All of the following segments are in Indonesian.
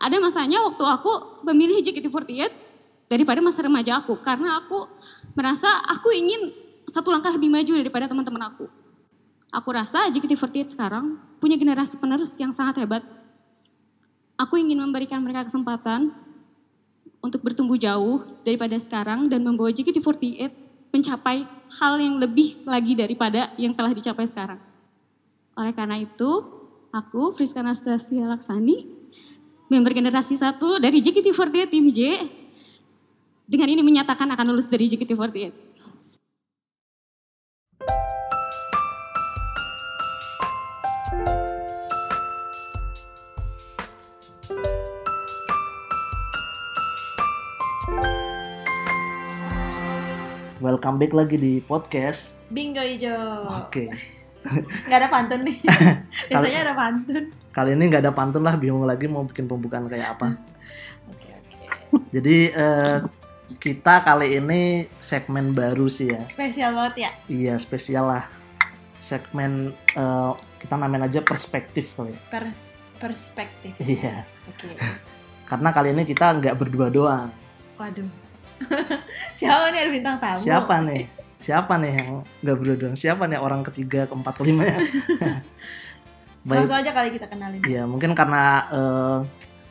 ada masanya waktu aku memilih JKT48 daripada masa remaja aku karena aku merasa aku ingin satu langkah lebih maju daripada teman-teman aku. Aku rasa JKT48 sekarang punya generasi penerus yang sangat hebat. Aku ingin memberikan mereka kesempatan untuk bertumbuh jauh daripada sekarang dan membawa JKT48 mencapai hal yang lebih lagi daripada yang telah dicapai sekarang. Oleh karena itu, aku Friska Anastasia Laksani, member generasi satu dari JKT48 Tim J, dengan ini menyatakan akan lulus dari JKT48. Welcome back lagi di podcast. Bingo hijau. Oke. Nggak ada pantun nih. Biasanya ada pantun. Kali ini nggak ada pantun lah, bingung lagi mau bikin pembukaan kayak apa. Oke oke. Jadi eh, kita kali ini segmen baru sih ya. Spesial banget ya. Iya spesial lah. Segmen eh, kita namain aja perspektif kali. ya. Pers perspektif. Iya. Oke. Karena kali ini kita nggak berdua doang. Waduh. Siapa nih ada bintang tamu? Siapa nih? Siapa nih yang nggak berdua doang? Siapa nih orang ketiga, keempat, kelima ya? Baik. Langsung aja kali kita kenalin. Iya, mungkin karena eh,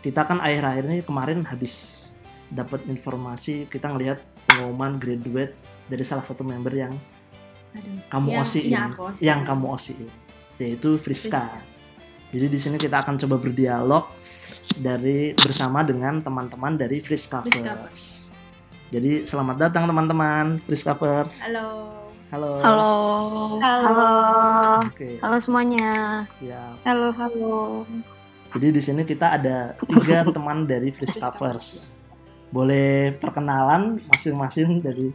kita kan akhir-akhir ini kemarin habis dapat informasi kita ngelihat pengumuman graduate dari salah satu member yang Aduh. kamu Yang- osiin, yang yang kamu osiin, yaitu Friska. Friska. Jadi di sini kita akan coba berdialog dari bersama dengan teman-teman dari. Friskavers. Jadi selamat datang teman-teman Friskavers. Halo. Halo. Halo. Halo. Oke, Halo semuanya. siap. Halo, halo. Jadi di sini kita ada tiga teman dari Friskavers. Boleh perkenalan masing-masing dari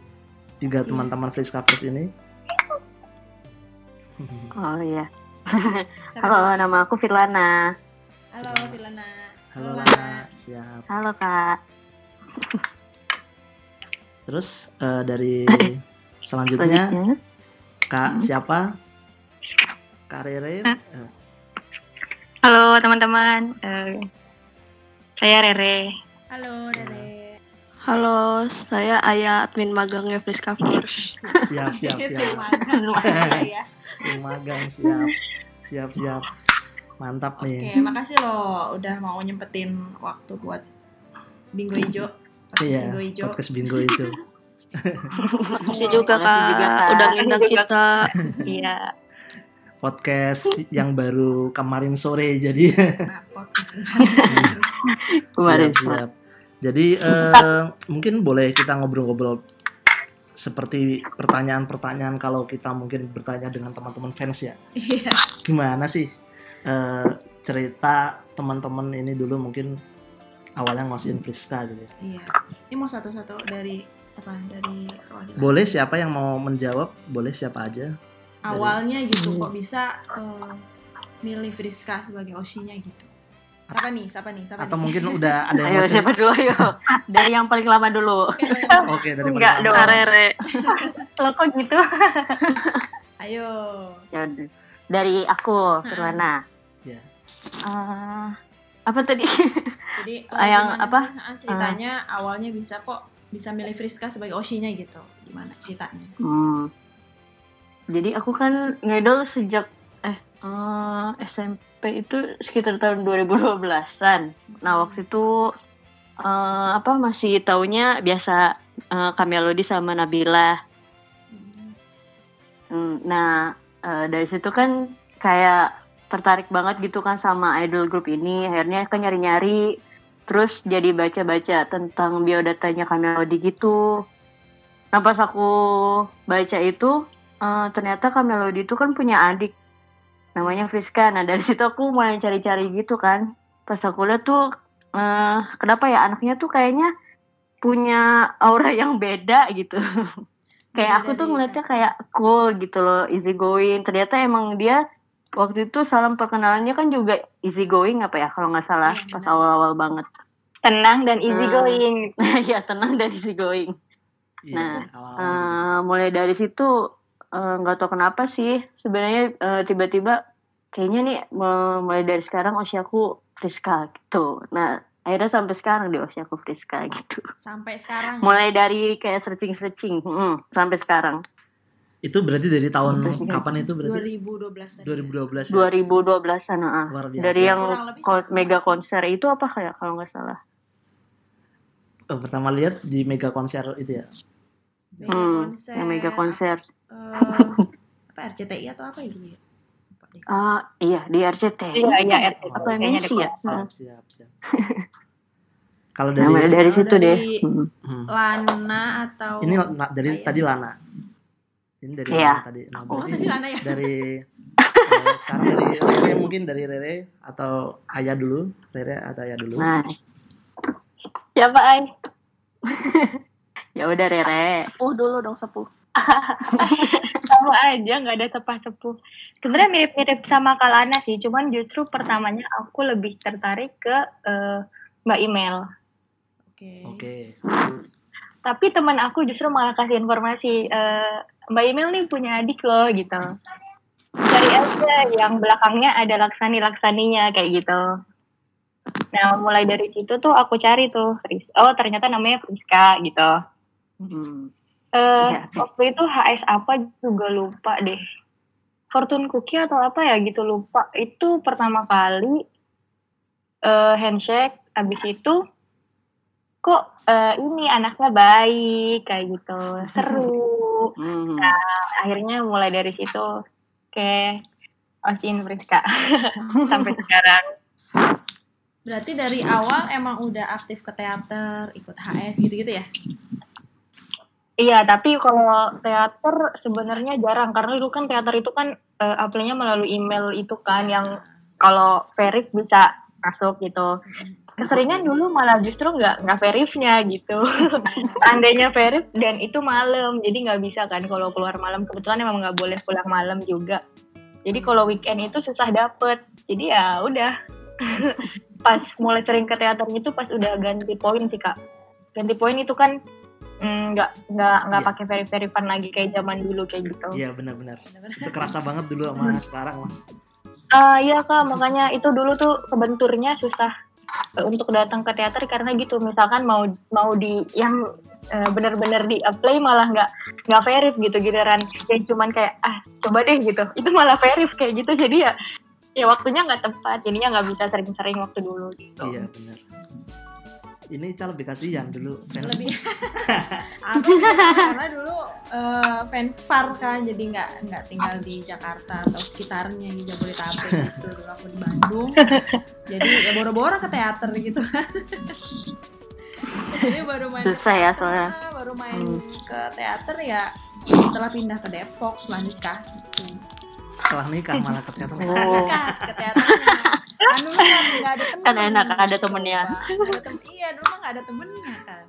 tiga Iya. teman-teman Friskavers ini? Oh iya. Halo, nama aku Firlana. Halo Filana. Halo Lana, siap. Halo, Kak. Terus eh, dari selanjutnya Selanjutnya. Kak siapa? Kak Rere. Ah. Eh, Halo, teman-teman. Eh, saya Rere. Halo Dede. Halo, saya Ayah admin magangnya Friskavers. siap, siap, siap. magang. Ya. Yang magang siap. Siap, siap. Mantap Oke, nih. makasih loh udah mau nyempetin waktu buat Bingo Ijo. Podcast Iya, Bingo Ijo. podcast bingo hijau. Makasih juga, Kak. Makasih juga, Kak. Udah ngundang kita. Iya. Podcast yang baru kemarin sore jadi Nah, Kemarin siap, siap. Jadi eh, mungkin boleh kita ngobrol-ngobrol seperti pertanyaan-pertanyaan kalau kita mungkin bertanya dengan teman-teman fans ya. Iya. Gimana sih eh, cerita teman-teman ini dulu mungkin awalnya ngasihin Friska gitu. Iya. Ini mau satu-satu dari apa? Dari perwakilan. Boleh siapa yang mau menjawab? Boleh siapa aja. Awalnya gitu kok bisa eh, milih Friska sebagai Oshinya gitu. Siapa nih? Siapa nih? Siapa Atau nih? mungkin udah ada yang Ayo mau siapa dulu ayo. Dari yang paling lama dulu. Oke. Oke, dari Enggak dong. Rere. Lo kok gitu? Ayo. Ya udah. Dari aku, Firlana. Ya. Eh, apa tadi? Jadi Ah, yang apa? sih, ceritanya awalnya bisa kok bisa milih Friska sebagai Oshinya gitu. Gimana ceritanya? Hmm. Jadi aku kan ngedol sejak eh eh, SMP itu sekitar tahun 2012-an. Nah, waktu itu eh, apa masih taunya biasa eh, Kamelody sama Nabila. Hmm. Nah, eh, dari situ kan kayak tertarik banget gitu kan sama idol group ini. Akhirnya kan nyari-nyari, terus jadi baca-baca tentang biodatanya Kamelody gitu. Nah, pas aku baca itu, eh, ternyata Kamelody itu kan punya adik. Namanya Friska. Nah, dari situ aku mulai cari-cari gitu kan. Pas aku lihat tuh, eh, kenapa ya anaknya tuh kayaknya punya aura yang beda gitu. kayak aku tuh ngeliatnya kayak cool gitu loh, easy going. Ternyata emang dia waktu itu salam perkenalannya kan juga easy going apa ya kalau nggak salah Iya, pas awal-awal banget. Tenang dan easy Hmm. going. ya tenang dari easy going. Iya, Nah, awal-awal. Eh, mulai dari situ eh, nggak tahu kenapa sih sebenarnya eh, tiba-tiba kayaknya nih mu- mulai dari sekarang usiaku Friska gitu. Nah akhirnya sampai sekarang di OSI aku Friska gitu Sampai sekarang. mulai dari kayak searching searching sampai sekarang Itu berarti dari tahun Itu sih. kapan itu berarti? 2012 tadi. 2012 ya? 2012an ah. Luar biasa. dari yang mega konser itu apa kayak kalau nggak salah Oh, pertama lihat di mega konser itu ya. Mega hmm, konser. yang mega konser eh, apa RCTI atau apa ya dulu ya? Deh. ah iya di RCT Iya, iya, RCT. apa Kayaknya MNC deh, ya Siap, siap, siap. Kalau Nah, dari dari situ deh dari- Hmm. hmm. Lana atau ini dari Ayah. tadi Lana. Ini dari. Lana tadi. Nah, Oh, tadi Lana ya? dari eh, sekarang dari Rere mungkin dari Rere atau Ayah dulu, Rere atau Ayah dulu. nah Siapa Ay? ya udah Rere Sepuh dulu dong sepuh. Sama aja nggak ada sepah sepuh. Sebenarnya mirip-mirip sama Kalana sih, cuman justru pertamanya aku lebih tertarik ke eh, Mbak Email. Oke. Oke. Tapi teman aku justru malah kasih informasi eh, Mbak Email nih punya adik loh gitu. Cari aja yang belakangnya ada laksani laksaninya kayak gitu. Nah mulai dari situ tuh aku cari tuh, oh ternyata namanya Friska gitu. Hmm. Eh, Iya. waktu itu HS apa juga lupa deh. Fortune Cookie atau apa ya gitu lupa. Itu pertama kali eh handshake habis itu kok eh, ini anaknya baik kayak gitu. Seru. Hmm. Akhirnya mulai dari situ kayak Osin Friska sampai sekarang. Berarti dari awal emang udah aktif ke teater, ikut HS gitu-gitu ya? Iya, tapi kalau teater sebenarnya jarang karena dulu kan teater itu kan apply-nya melalui email itu kan yang kalau verif bisa masuk gitu. Keseringan dulu malah justru nggak nggak verifnya gitu. Andainya verif dan itu malam, jadi nggak bisa kan kalau keluar malam. Kebetulan emang nggak boleh pulang malam juga. Jadi kalau weekend itu susah dapet. Jadi ya udah. pas mulai sering ke teaternya itu pas udah ganti poin sih kak. Ganti poin itu kan mm, nggak nggak nggak Iya. pakai verif verifan lagi kayak zaman dulu kayak gitu. Iya benar-benar. Itu kerasa banget dulu sama sekarang mah. Ah iya kak, makanya itu dulu tuh kebenturnya susah eh, untuk datang ke teater karena gitu. Misalkan mau mau di yang eh, benar-benar di apply malah nggak nggak verif gitu giliran yang cuman kayak ah coba deh gitu. Itu malah verif kayak gitu jadi ya ya waktunya nggak tepat jadinya nggak bisa sering-sering waktu dulu gitu. Iya benar. Ini Cal lebih kasihan dulu fans. Lebih aku juga karena dulu eh, fans Far kan, jadi nggak nggak tinggal di Jakarta atau sekitarnya di Jabodetabek gitu. Dulu aku di Bandung, jadi ya boro-boro ke teater gitu kan. jadi baru main ke Susah ya teater, soalnya. baru main Hmm. ke teater ya setelah pindah ke Depok setelah nikah gitu. Setelah nikah malah ke teater. Oh. ke teaternya. Kan dulu kan nggak ada temen. Kan enak, ada temennya. Ada tem- iya, dulu mah nggak ada temennya kan.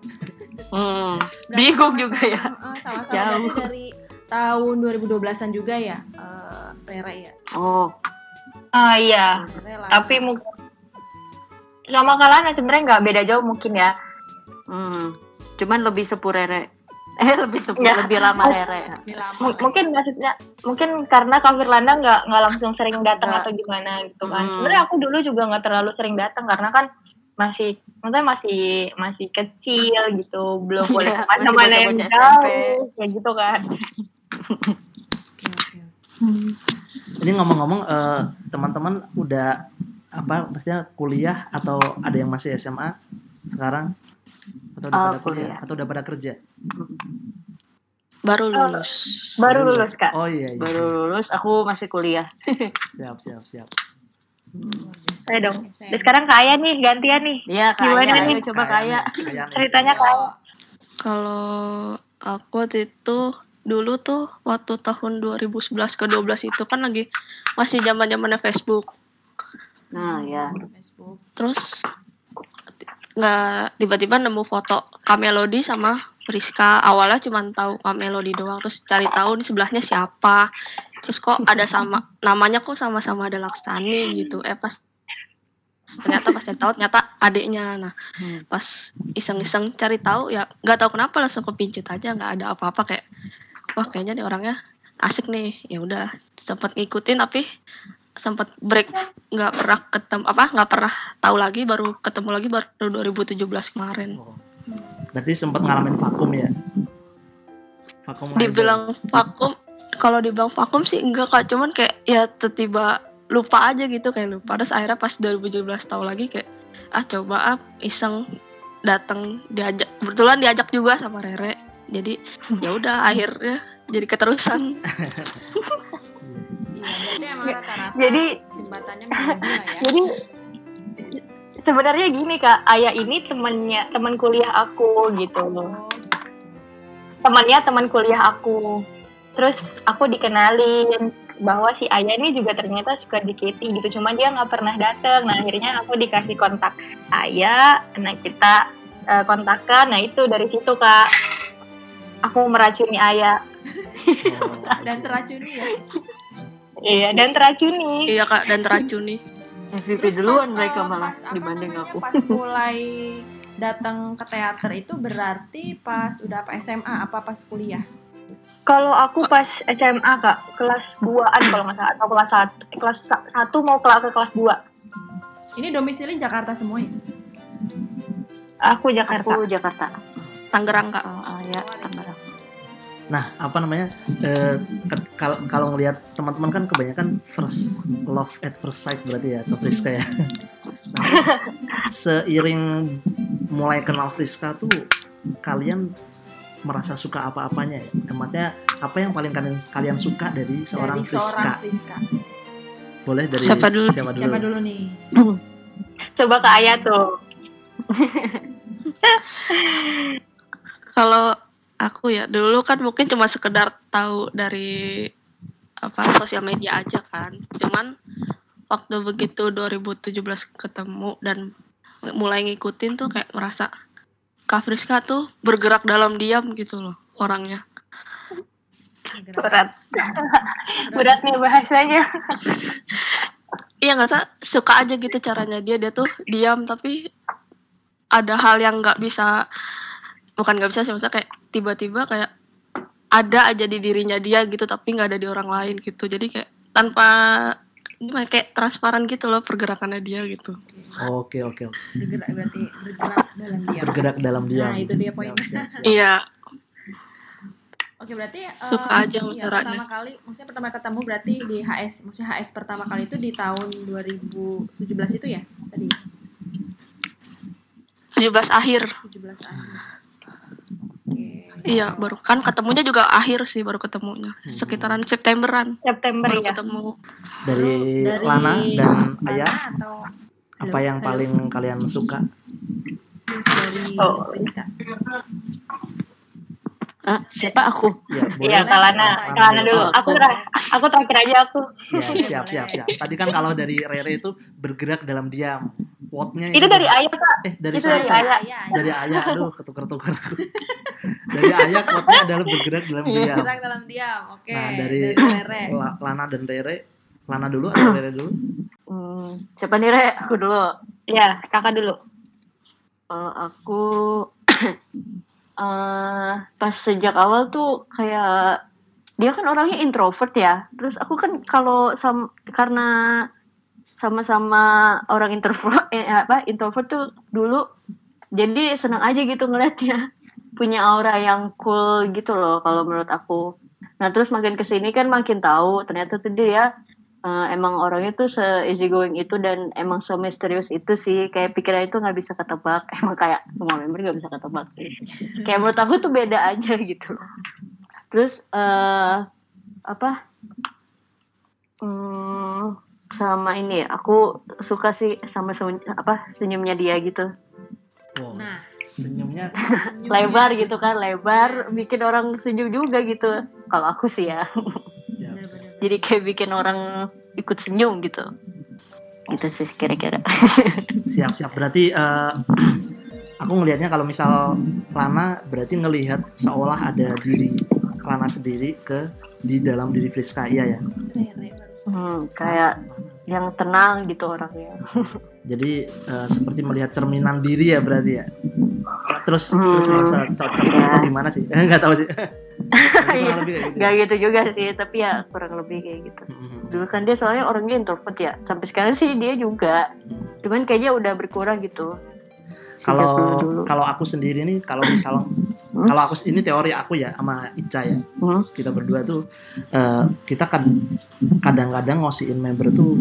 Hmm. Bingung juga ya. Heeh, Sama-sama Jauh. berarti dari tahun 2012-an juga ya, eh, Rera ya. Oh, Ah iya. Rera. Tapi mungkin sama kalian sebenarnya nggak beda jauh mungkin ya. hmm. Cuman lebih sepuh Rere. Eh lebih sepuh, Nggak. lebih lama Rere. Lebih lama M- lagi. mungkin maksudnya mungkin karena Kak Firlanda nggak nggak langsung sering datang atau gimana gitu kan. Hmm. Sebenarnya aku dulu juga nggak terlalu sering datang karena kan masih maksudnya masih masih kecil gitu, belum boleh Iya, ke mana-mana yang jauh kayak gitu kan. Oke, oke. Ini ngomong-ngomong eh, teman-teman udah apa maksudnya kuliah atau ada yang masih SMA sekarang atau udah Oh, pada kuliah kuliah. atau udah pada kerja? Baru lulus. Baru lulus kak. Oh iya iya. Baru lulus, aku masih kuliah. Siap siap siap. Biasa. Saya dong. Dan sekarang Kak Aya nih gantian nih. Iya, Gimana kaya. nih? Ayo coba kaya. Kaya nih. Ceritanya Kak Aya. Kalau aku waktu itu dulu tuh waktu tahun 2011 ke 12 itu kan lagi masih zaman zamannya Facebook. Nah, ya. Facebook. Terus nggak tiba-tiba nemu foto Kamelody sama Rizka awalnya cuma tahu Kamelody doang terus cari tahu di sebelahnya siapa. Terus kok ada sama namanya kok sama-sama ada Laksani gitu. Eh pas ternyata pas cari tahu ternyata adiknya. Nah Hmm. pas iseng-iseng cari tahu ya nggak tahu kenapa langsung kepincut aja nggak ada apa-apa. Kayak wah kayaknya nih orangnya asik nih. Ya udah sempet ngikutin tapi sempat break nggak pernah ketemu apa nggak pernah tahu lagi baru ketemu lagi baru 2017 kemarin. Oh. Berarti sempat ngalamin vakum ya? Vakum dibilang vakum kalau dibilang vakum sih enggak kak. Cuman kayak ya tiba lupa aja gitu kayak lupa. Terus akhirnya pas 2017 tahu lagi kayak ah coba ah iseng datang diajak. Kebetulan diajak juga sama Rere. Jadi ya udah akhirnya jadi keterusan berarti emang rata-rata Jadi jembatannya ya. jadi sebenarnya gini kak, ayah ini temannya teman kuliah aku gitu loh. Oh, Temannya teman kuliah aku. Terus aku dikenalin bahwa si ayah ini juga ternyata suka di Katy gitu. Cuma dia nggak pernah datang. Nah akhirnya aku dikasih kontak ayah. Nah kita eh, kontakkan. Nah itu dari situ kak. Aku meracuni ayah. Oh. dan teracuni ya. Iya dan teracuni. iya kak dan teracuni MVP Terus duluan pas, mereka eh, malah pas, dibanding namanya, aku. Pas mulai datang ke teater itu berarti pas udah apa SMA apa pas kuliah? Kalau aku pas SMA kak, kelas 2-an kalau nggak salah, atau kelas 1, kelas 1 mau ke, ke kelas 2. Ini domisili Jakarta semua ya? Aku Jakarta. Aku Jakarta. Tangerang kak Oh, ah, ya, Tangerang. Nah, apa namanya? eh, ke- kal- kalau ngelihat teman-teman kan kebanyakan first love at first sight berarti ya ke Friska ya. Nah, seiring mulai kenal Friska tuh kalian merasa suka apa-apanya ya? Maksudnya apa yang paling kalian kalian suka dari seorang Dari Friska? seorang Friska. Boleh dari Siapa dulu? Siapa dulu? Siapa dulu nih? Coba ke Ayah tuh. Kalau aku ya dulu kan mungkin cuma sekedar tahu dari apa sosial media aja kan. Cuman waktu begitu 2017 ketemu dan mulai ngikutin tuh kayak merasa Kak Friska tuh bergerak dalam diam gitu loh orangnya. Berat. Berat nih bahasanya. Iya nggak sa- suka aja gitu caranya dia dia tuh diam tapi ada hal yang nggak bisa bukan nggak bisa sih maksudnya kayak tiba-tiba kayak ada aja di dirinya dia gitu tapi nggak ada di orang lain gitu jadi kayak tanpa gimana kayak transparan gitu loh pergerakannya dia gitu Oke, oke, oke. Bergerak berarti bergerak dalam diam. Bergerak dalam diam. Nah, itu dia poinnya. iya Oke, berarti eh, Suka aja iya, caranya. pertama kali maksudnya pertama ketemu berarti di HS, maksudnya HS pertama kali itu di tahun 2017 itu ya? Tadi 17 akhir 17 akhir. Iya baru kan ketemunya juga akhir sih baru ketemunya Hmm. sekitaran Septemberan September baru ya. ketemu Dari, Dari Lana dan Lana Ayah, atau apa yang paling kalian suka? dari Oh. Friska? Ah, siapa aku? Ya, Iya. Kalana, Siapa? Kalana dulu. Oh, Aku aku. ter- aku terakhir aja aku. Ya, siap, siap, siap. Tadi kan kalau dari Rere itu bergerak dalam diam. Quote-nya Itu dari Ayah kak. eh dari itu saya, dari. Ayah. Ayah, dari ayah aduh ketukar-tukar dari ayah quote-nya adalah bergerak dalam diam Bergerak dalam diam. Oke. Nah, dari- Rere. La- Lana dan Rere Lana dulu atau Rere dulu Hmm, siapa nih, Re? Aku dulu. Ya, kakak dulu. Kalau aku eh pas sejak awal tuh kayak dia kan orangnya introvert ya. Terus aku kan kalau sam karena sama-sama orang introvert eh, apa introvert tuh dulu jadi senang aja gitu ngeliatnya punya aura yang cool gitu loh kalau menurut aku. Nah terus makin ke sini kan makin tahu ternyata tuh dia eh, emang orangnya tuh se easy going itu dan emang so misterius itu sih. Kayak pikiran itu nggak bisa ketebak. Emang kayak semua member nggak bisa ketebak sih. Kayak menurut aku tuh beda aja gitu. Terus eh apa? Hmm, sama ini aku suka sih sama senyum, apa senyumnya dia gitu. Wow. Nah, senyumnya? senyumnya- lebar gitu kan lebar bikin orang senyum juga gitu. Kalau aku sih ya ya. Jadi kayak bikin orang ikut senyum gitu. Gitu sih kira-kira. Siap-siap. Berarti eh, aku ngelihatnya kalau misal Lana berarti ngelihat seolah ada diri Lana sendiri ke di dalam diri Friska. Iya ya? Hmm, kayak yang tenang gitu orangnya. Jadi eh, seperti melihat cerminan diri ya berarti ya? Terus Hmm. terus merasa cocok Ya. atau gimana sih? Nggak tahu sih Kurang Iya. lebih gitu. Gak gitu juga sih, tapi ya kurang lebih kayak gitu. Mhm. dulu kan dia soalnya orangnya introvert ya sampai sekarang sih dia juga cuman kayaknya udah berkurang gitu Kalau kalau aku sendiri nih kalau misal Hmm? kalau aku ini teori aku ya sama Ica ya. Hmm? Kita berdua tuh eh, kita kan kadang-kadang ngosiin member tuh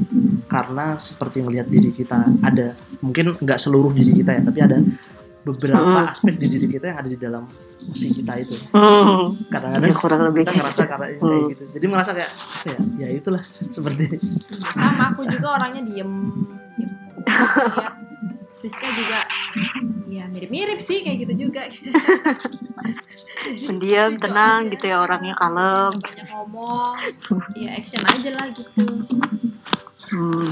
karena seperti ngelihat diri kita ada mungkin nggak seluruh diri kita ya tapi ada beberapa Hmm. aspek di diri kita yang ada di dalam musik kita itu. Hmm. kadang-kadang Ya, kurang lebih. kita ngerasa karena kayak Hmm. gitu. Jadi merasa kayak ya ya itulah seperti sama aku juga orangnya diem. Diem lihat Friska juga ya mirip-mirip sih kayak gitu juga. Pendiam tenang gitu ya orangnya kalem. Banyak ngomong ya action aja lah gitu. Hmm.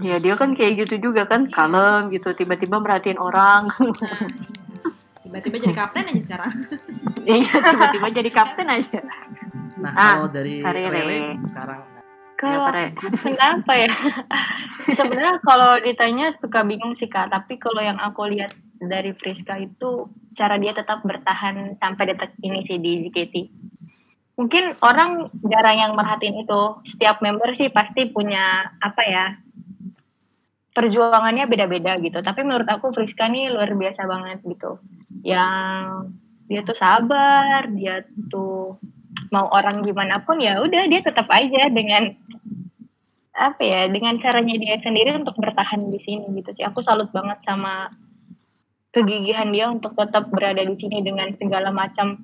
Ya dia kan kayak gitu juga kan kalem gitu tiba-tiba merhatiin orang. Nah, tiba-tiba jadi kapten aja sekarang iya tiba-tiba jadi kapten aja nah Ah, kalau dari Rere. Rere sekarang Kalau Pare. kenapa ya? Sebenarnya kalau ditanya suka bingung sih kak. Tapi kalau yang aku lihat dari Friska itu cara dia tetap bertahan sampai detik ini sih di JKT. Mungkin orang jarang yang merhatiin itu. Setiap member sih pasti punya apa ya? Perjuangannya beda-beda gitu. Tapi menurut aku Friska nih luar biasa banget gitu. Yang dia tuh sabar, dia tuh mau orang gimana pun ya udah dia tetap aja dengan apa ya dengan caranya dia sendiri untuk bertahan di sini gitu sih aku salut banget sama kegigihan dia untuk tetap berada di sini dengan segala macam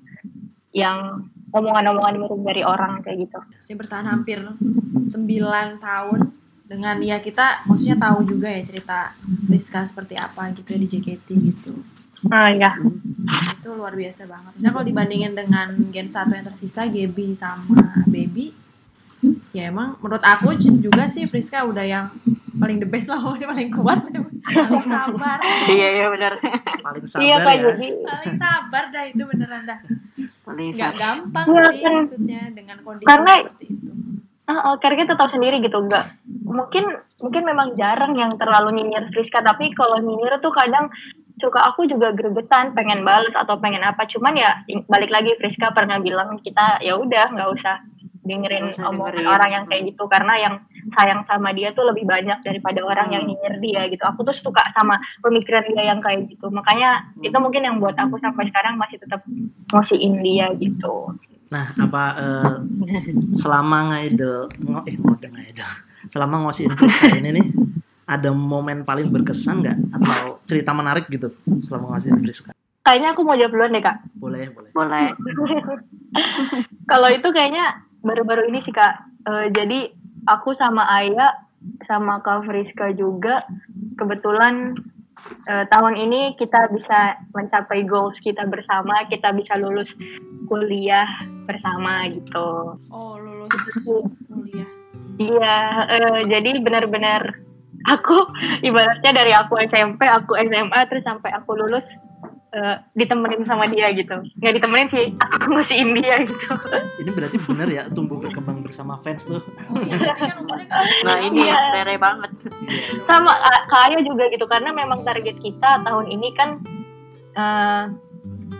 yang omongan-omongan dari orang kayak gitu saya bertahan hampir 9 tahun dengan ya kita maksudnya tahu juga ya cerita Friska seperti apa gitu ya di JKT gitu ah ya itu luar biasa banget. Misalnya kalau dibandingin dengan Gen 1 yang tersisa, Gaby sama Baby, ya emang menurut aku juga sih Friska udah yang paling the best lah, paling kuat, paling sabar, iya iya benar paling sabar iya kak ya jadi paling sabar dah itu beneran dah. paling Nggak sabar. gampang Iya, sih kan. maksudnya dengan kondisi Karena- seperti itu. Ah, oh, karena kita tahu sendiri gitu enggak mungkin mungkin memang jarang yang terlalu nyinyir Friska tapi kalau nyinyir tuh kadang suka aku juga gregetan pengen bales atau pengen apa. Cuman ya balik lagi Friska pernah bilang kita ya udah nggak usah dengerin usah omongan dengerin. orang yang kayak gitu. Karena yang sayang sama dia tuh lebih banyak daripada orang yang Hmm. nyinyir dia gitu. Aku tuh suka sama pemikiran dia yang kayak gitu. Makanya itu mungkin yang buat aku sampai sekarang masih tetap ngosiin dia gitu. Nah apa eh, selama ngaidel ngo, eh ngode ngaidel selama ngosiin Friska ini nih ada momen paling berkesan nggak atau cerita menarik gitu selama ngasihin Friska kayaknya aku mau jawab duluan deh kak boleh boleh boleh Kalau itu kayaknya baru-baru ini sih kak. Eh, jadi aku sama Aya sama Kak Friska juga kebetulan eh, tahun ini kita bisa mencapai goals kita bersama, kita bisa lulus kuliah bersama gitu. Oh lulus kuliah. Iya, eh, jadi benar-benar aku ibaratnya dari aku SMP, aku SMA terus sampai aku lulus eh, ditemenin sama dia gitu. Nggak ditemenin sih, aku ngasihin dia gitu. ini berarti bener ya tumbuh berkembang bersama fans tuh Oh iya kan kan nah ini ya Iya. rere banget sama uh, Kak Aya juga gitu karena memang target kita tahun ini kan eh,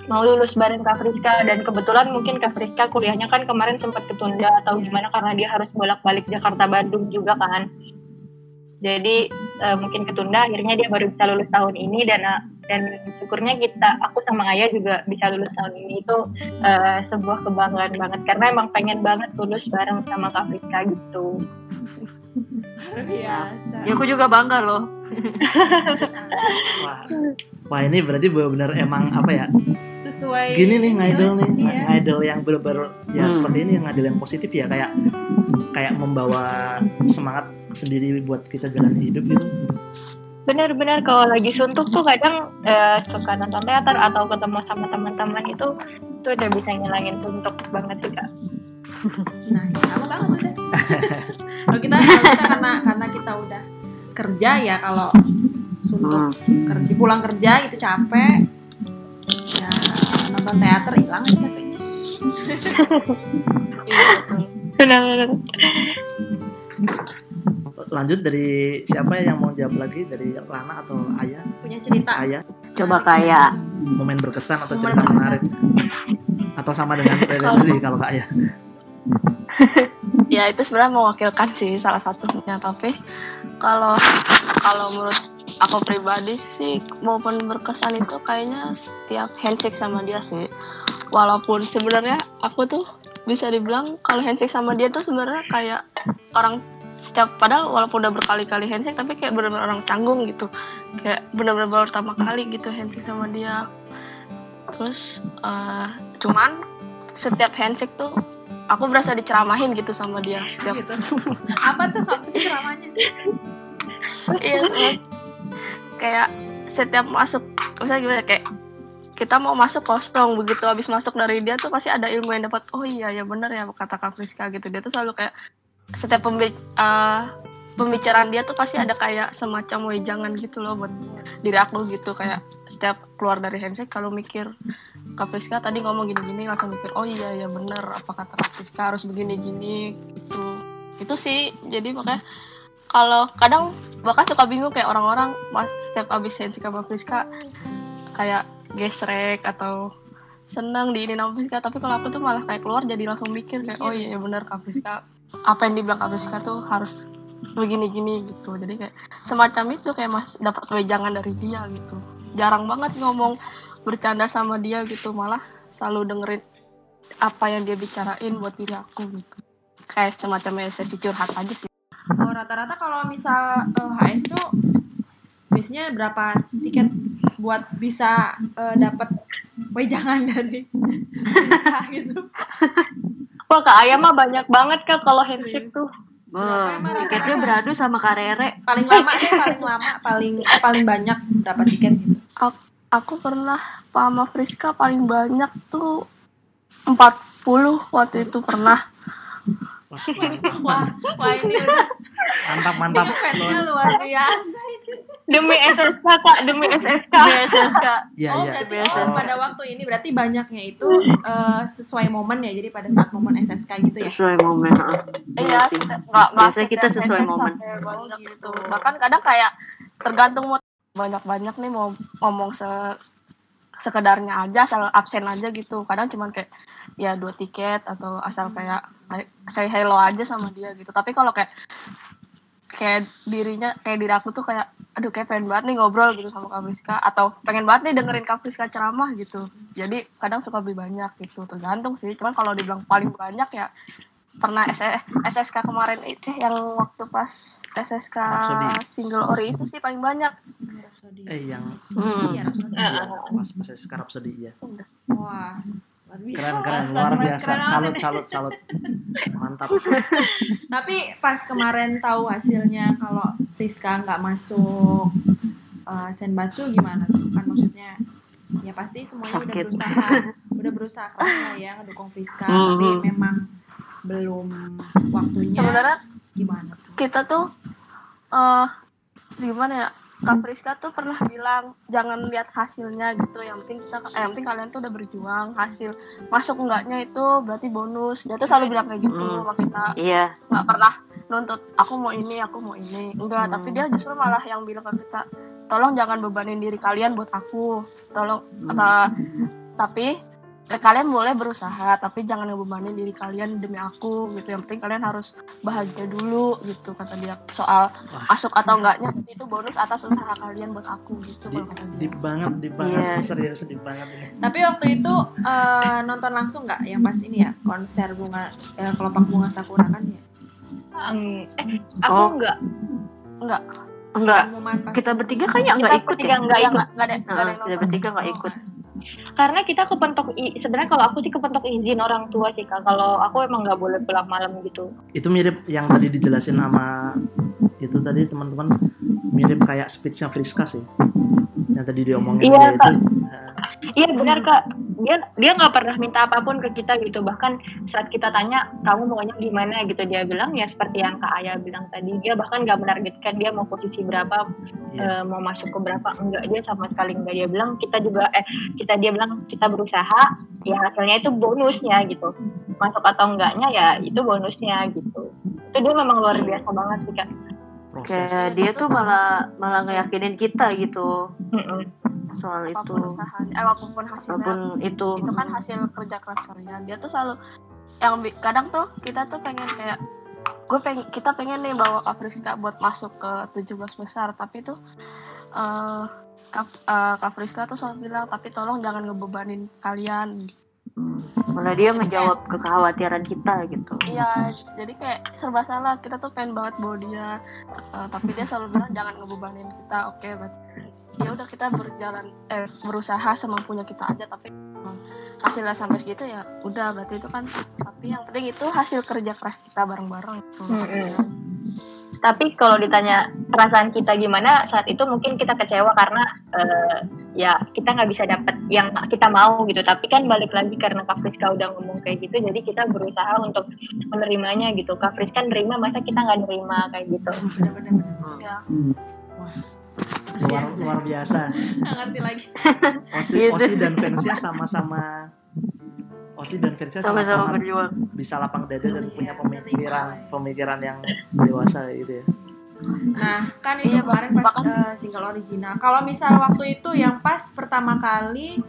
mau lulus bareng Kak Friska dan kebetulan mungkin Kak Friska kuliahnya kan kemarin sempat ketunda atau gimana karena dia harus bolak-balik Jakarta Bandung juga kan. Jadi eh, mungkin ketunda akhirnya dia baru bisa lulus tahun ini dan eh, dan syukurnya kita aku sama Aya juga bisa lulus tahun ini. Itu eh, sebuah kebanggaan banget karena emang pengen banget lulus bareng sama Kak Friska gitu. Luar biasa. ya aku juga bangga loh. Wah wah ini berarti benar-benar emang apa ya Sesuai gini nih ngidol nih Iya. ngidol yang bener-bener ya Hmm. seperti ini yang ngidol yang positif ya kayak kayak membawa semangat sendiri buat kita jalani hidup gitu Benar-benar kalau lagi suntuk tuh kadang eh, suka nonton teater atau ketemu sama teman-teman itu itu udah bisa ngilangin suntuk banget sih kak. Nah, ya sama banget udah. kalau kita kalau kita karena karena kita udah kerja ya kalau suntuk Hmm. kerja pulang kerja itu capek. Ya nonton teater hilang aja capeknya. Iya, lanjut dari siapa yang mau jawab lagi? Dari Lana atau Ayah? Punya cerita. Ayah. Coba kayak momen berkesan atau Momen cerita berkesan. menarik? Atau sama dengan Rere tadi kalau Kak Ayah? Ya itu sebenarnya mewakilkan sih salah satunya tapi kalau kalau menurut aku pribadi sih maupun berkesan itu kayaknya setiap handshake sama dia sih. Walaupun sebenarnya aku tuh bisa dibilang kalau handshake sama dia tuh sebenarnya kayak orang setiap padahal walaupun udah berkali-kali handshake tapi kayak benar-benar orang canggung gitu. Kayak benar-benar baru pertama kali gitu handshake sama dia. Terus eh, cuman setiap handshake tuh aku berasa diceramahin gitu sama dia setiap gitu. Apa tuh apa tuh ceramahnya? Iya kayak- setiap masuk misalnya gimana kayak kita mau masuk kosong begitu habis masuk dari dia tuh pasti ada ilmu yang dapat oh iya ya bener ya kata Kak Friska gitu. Dia tuh selalu kayak setiap pembi- eh, pembicaraan dia tuh pasti ada kayak semacam wejangan gitu loh buat diri aku gitu. Kayak setiap keluar dari handshake kalau mikir Kak Friska tadi ngomong gini-gini langsung mikir oh iya ya bener apa kata Kak Friska harus begini-gini gitu. Itu sih jadi makanya kalau kadang bahkan suka bingung kayak orang-orang mas setiap abis handshake sama Friska kayak gesrek atau seneng di ini sama Friska. Tapi kalau aku tuh malah kayak keluar jadi langsung mikir kayak oh iya bener Kak Friska. Apa yang dibilang Kak Friska tuh harus begini-gini gitu. Jadi kayak semacam itu kayak mas dapat wejangan dari dia gitu. Jarang banget ngomong bercanda sama dia gitu. Malah selalu dengerin apa yang dia bicarain buat diri aku gitu. Kayak semacam sesi curhat aja sih oh rata-rata kalau misal eh, HS tuh biasanya berapa tiket buat bisa eh, dapat wejangan dari bisa gitu Wah kak Ayah mah banyak banget kak kalau handshake Serius? tuh. Berapa Wah, emang tiketnya rata-rata? beradu sama Karere. paling lama deh paling lama paling eh, paling banyak berapa tiket gitu aku pernah sama Friska paling banyak tuh 40 waktu itu pernah Wah, wah wah ini udah mantap mantap ini fansnya luar biasa ini Demi SSK kak, demi SSK. BSSK. Iya oh iya. berarti oh, pada waktu ini berarti banyaknya itu eh, sesuai momen ya jadi pada saat momen SSK gitu ya Sesuai momen. iya kita- nggak nggak Biasanya kita sesuai momen. Oh, gitu. gitu. bahkan kadang kayak tergantung mau banyak-banyak nih mau ngomong se sekedarnya aja asal absen aja gitu. Kadang cuman kayak ya dua tiket atau asal kayak say hello aja sama dia gitu. Tapi kalau kayak kayak dirinya kayak diri aku tuh kayak aduh kayak pengen banget nih ngobrol gitu sama Kak Friska atau pengen banget nih dengerin Kak Friska ceramah gitu. Jadi kadang suka lebih banyak gitu tergantung sih. Cuman kalau dibilang paling banyak ya pernah SS SSK kemarin itu yang waktu pas SSK Rhapsody. single ori itu sih paling banyak Rhapsody. Eh yang Hmm. Iya, Rhapsody. iya, pas pas sekarang sedih ya. Wah, luar biasa. Keren keren luar biasa. keren Salut salut salut. Mantap. Tapi pas kemarin tahu hasilnya kalau Friska nggak masuk uh, Senbatsu gimana tuh? Kan maksudnya ya pasti semuanya udah Sakit. berusaha udah berusaha keras lah ya ngedukung Friska Mhm. tapi memang belum waktunya sebenarnya gimana tuh? kita tuh eh gimana ya Kak Friska tuh pernah bilang jangan lihat hasilnya gitu yang penting kita eh, yang penting kalian tuh udah berjuang hasil masuk enggaknya itu berarti bonus dia tuh selalu bilang kayak gitu Hmm. sama kita Iya. nggak pernah nuntut aku mau ini aku mau ini enggak Hmm. tapi dia justru malah yang bilang ke kita tolong jangan bebanin diri kalian buat aku tolong Hmm. ta- tapi kalian boleh berusaha tapi jangan ngebebanin diri kalian demi aku gitu yang penting kalian harus bahagia dulu gitu kata dia soal Wah. masuk atau enggaknya itu bonus atas usaha kalian buat aku gitu Deep, kalau kata dia. deep banget, deep banget. Iya. Serius deep banget ini. Tapi waktu itu uh, nonton langsung nggak yang pas ini ya konser bunga eh, kelopak bunga sakura kan ya? Hmm, eh, aku Oh. enggak. enggak Enggak. Kita bertiga kayaknya Kita nggak ikut bertiga ya. nggak Iya, ikut. nggak ada nggak ada kita bertiga nggak Oh, ikut. kan. Karena kita kepentok sebenarnya kalau aku sih kepentok izin orang tua sih kak. Kalau aku emang nggak boleh pulang malam gitu. Itu mirip yang tadi dijelasin sama itu tadi teman-teman mirip kayak speechnya Friska sih. Yang tadi diomongin Iya, dia itu. Iya benar kak. Dia dia nggak pernah minta apa pun ke kita gitu. Bahkan saat kita tanya kamu maunya gimana gitu dia bilang ya seperti yang kak Ayah bilang tadi. Dia bahkan nggak menargetkan dia mau posisi berapa, Iya. eh, mau masuk ke berapa enggak dia sama sekali enggak dia bilang kita juga eh kita dia bilang kita berusaha ya hasilnya itu bonusnya gitu. Masuk atau enggaknya ya itu bonusnya gitu. Itu dia memang luar biasa banget sih kak. proses. Kayak dia tuh malah malah ngeyakinin kita gitu Mm-mm. Soal itu. apa pun usahanya eh apa pun hasilnya Walaupun itu. itu kan hasil kerja keras kalian dia tuh selalu yang kadang tuh kita tuh pengen kayak gue pengen kita pengen nih bawa Kak Friska buat masuk ke 17 besar tapi tuh eh Kak, eh, Kak Friska tuh selalu bilang tapi tolong jangan ngebebanin kalian Hmm. Malah dia ngejawab kekhawatiran kita gitu. Iya, jadi kayak serba salah. Kita tuh pengen banget bawa dia, eh, tapi dia selalu bilang jangan ngebebanin kita. Oke, berarti ya udah kita berjalan, eh berusaha semampunya kita aja. Tapi mm, hasilnya sampai segitu ya udah berarti itu kan. Tapi yang penting itu hasil kerja keras kita bareng-bareng. gitu. Mm-mm. Tapi kalau ditanya perasaan kita gimana saat itu mungkin kita kecewa karena eh, ya kita nggak bisa dapat yang kita mau gitu. Tapi kan balik lagi karena Kak Friska udah ngomong kayak gitu, jadi kita berusaha untuk menerimanya gitu. Kak Friska nerima, masa kita nggak nerima kayak gitu. Bener-bener. Ya. Luar luar biasa ngerti lagi. Osi Gitu. Osi dan fansnya sama-sama Osi dan fansnya Sama-sama bisa lapang dada dan Iya, punya pemikiran pemikiran yang dewasa gitu ya Nah, kan itu Iya, kemarin pas eh, single original. Kalau misal waktu itu yang pas pertama kali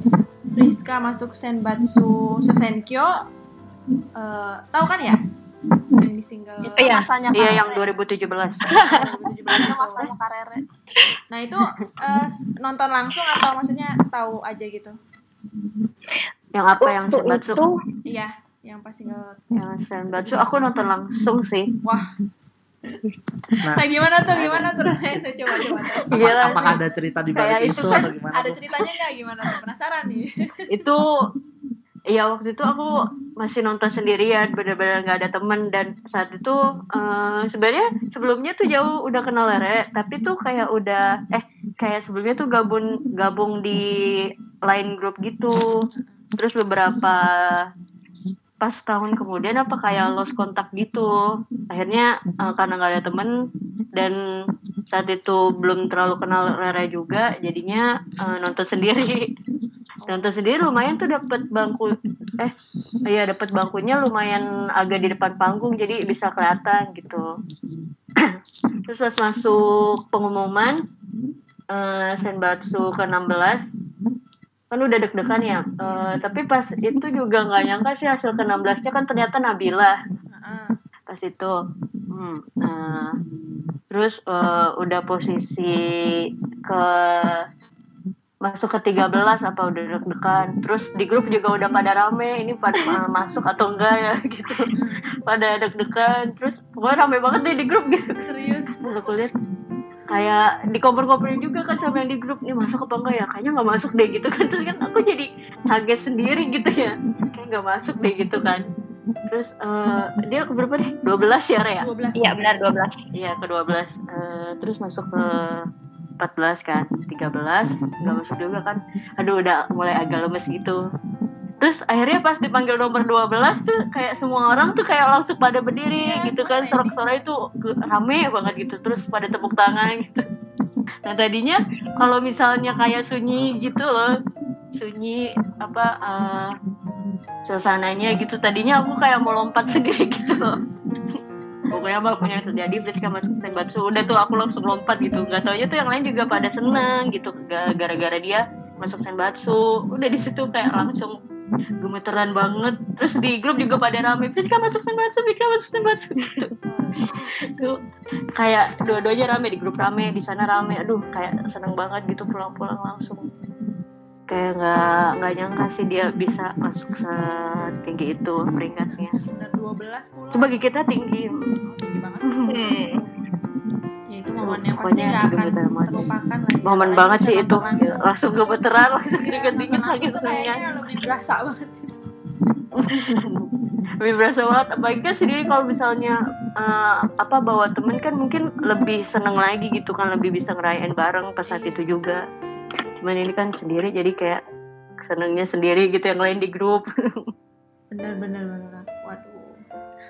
Friska masuk Senbatsu Sosenkyo, eh, tahu kan ya? Yang di single Itu Iya, Iya yang Rere. 2017. 2017 Itu masanya Kak Rere. Nah itu s- nonton langsung atau maksudnya tahu aja gitu? Yang apa yang Waktu Senbatsu? itu Iya, yang pas single. Yang Senbatsu aku nonton langsung sih. Wah. Nah. Nah gimana tuh? Gimana tuh rasanya tuh? Coba coba. tuh. Apa- Gila apakah ada cerita di balik itu itu kan atau gimana Ada tuh? ceritanya nggak? Gimana tuh? Penasaran nih. itu Iya waktu itu aku masih nonton sendirian, bener-bener nggak ada temen. Dan saat itu eh, sebenarnya sebelumnya tuh jauh udah kenal Rere, tapi tuh kayak udah eh kayak sebelumnya tuh gabung gabung di line grup gitu, terus beberapa pas tahun kemudian apa kayak lost kontak gitu, akhirnya eh, karena nggak ada temen dan saat itu belum terlalu kenal Rere juga, jadinya eh, nonton sendiri nonton sendiri lumayan tuh dapat bangku eh iya dapat bangkunya lumayan agak di depan panggung jadi bisa kelihatan gitu. Terus pas masuk pengumuman eh Senbatsu ke 16 kan udah deg-degan ya Eh, tapi pas itu juga nggak nyangka sih hasil ke 16 nya kan ternyata Nabila. Pas itu hmm, nah, terus eh, udah posisi ke masuk ke 13 apa udah deg-degan. Terus di grup juga udah pada rame ini pada masuk atau enggak ya gitu. Pada deg-degan terus pokoknya rame banget deh di grup gitu. Serius. aku lihat kayak di kompor-kompornya juga kan sama yang di grup nih masuk apa enggak ya? Kayaknya nggak masuk deh gitu kan. Terus kan aku jadi kaget sendiri gitu ya. Kayak nggak masuk deh gitu kan. Terus eh, dia ke berapa deh? 12 ya Rea 12. iya benar 12. Iya ke 12 Eh, Terus masuk ke 14 kan 13 nggak masuk juga kan. Aduh udah mulai agak lemes gitu. Terus akhirnya pas dipanggil nomor 12 tuh kayak semua orang tuh kayak langsung pada berdiri Iya, gitu kan. standing. Sorak-sorak itu rame banget gitu. Terus pada tepuk tangan gitu. Nah tadinya kalau misalnya kayak sunyi gitu loh Sunyi apa eh, suasananya gitu Tadinya aku kayak mau lompat sendiri gitu loh pokoknya apa pun yang terjadi Friska masuk Senbatsu udah tuh aku langsung lompat gitu. Nggak taunya tuh yang lain juga pada seneng gitu. Ga- gara-gara dia masuk Senbatsu udah di situ kayak langsung gemeteran banget. Terus di grup juga pada rame. Friska masuk Senbatsu Friska masuk Senbatsu gitu. Tuh kayak dua-duanya rame di grup rame di sana rame. Aduh kayak seneng banget gitu pulang-pulang langsung kayak nggak nggak nyangka sih dia bisa masuk setinggi itu peringkatnya Bener 12 pula. sebagai kita tinggi tinggi banget. Hmm. Ya itu momen yang Pokoknya pasti nggak akan terlupakan lah. ya. momen banget sih itu Langsung. langsung gemeteran langsung Iya, keringet-keringet nonton langsung sakit kayaknya lebih berasa banget gitu. lebih berasa banget apalagi kan sendiri kalau misalnya eh, apa bawa temen kan mungkin lebih seneng lagi gitu kan lebih bisa ngerayain bareng pas saat itu juga cuman ini kan sendiri jadi kayak senengnya sendiri gitu yang lain di grup Bener bener bener. Waduh.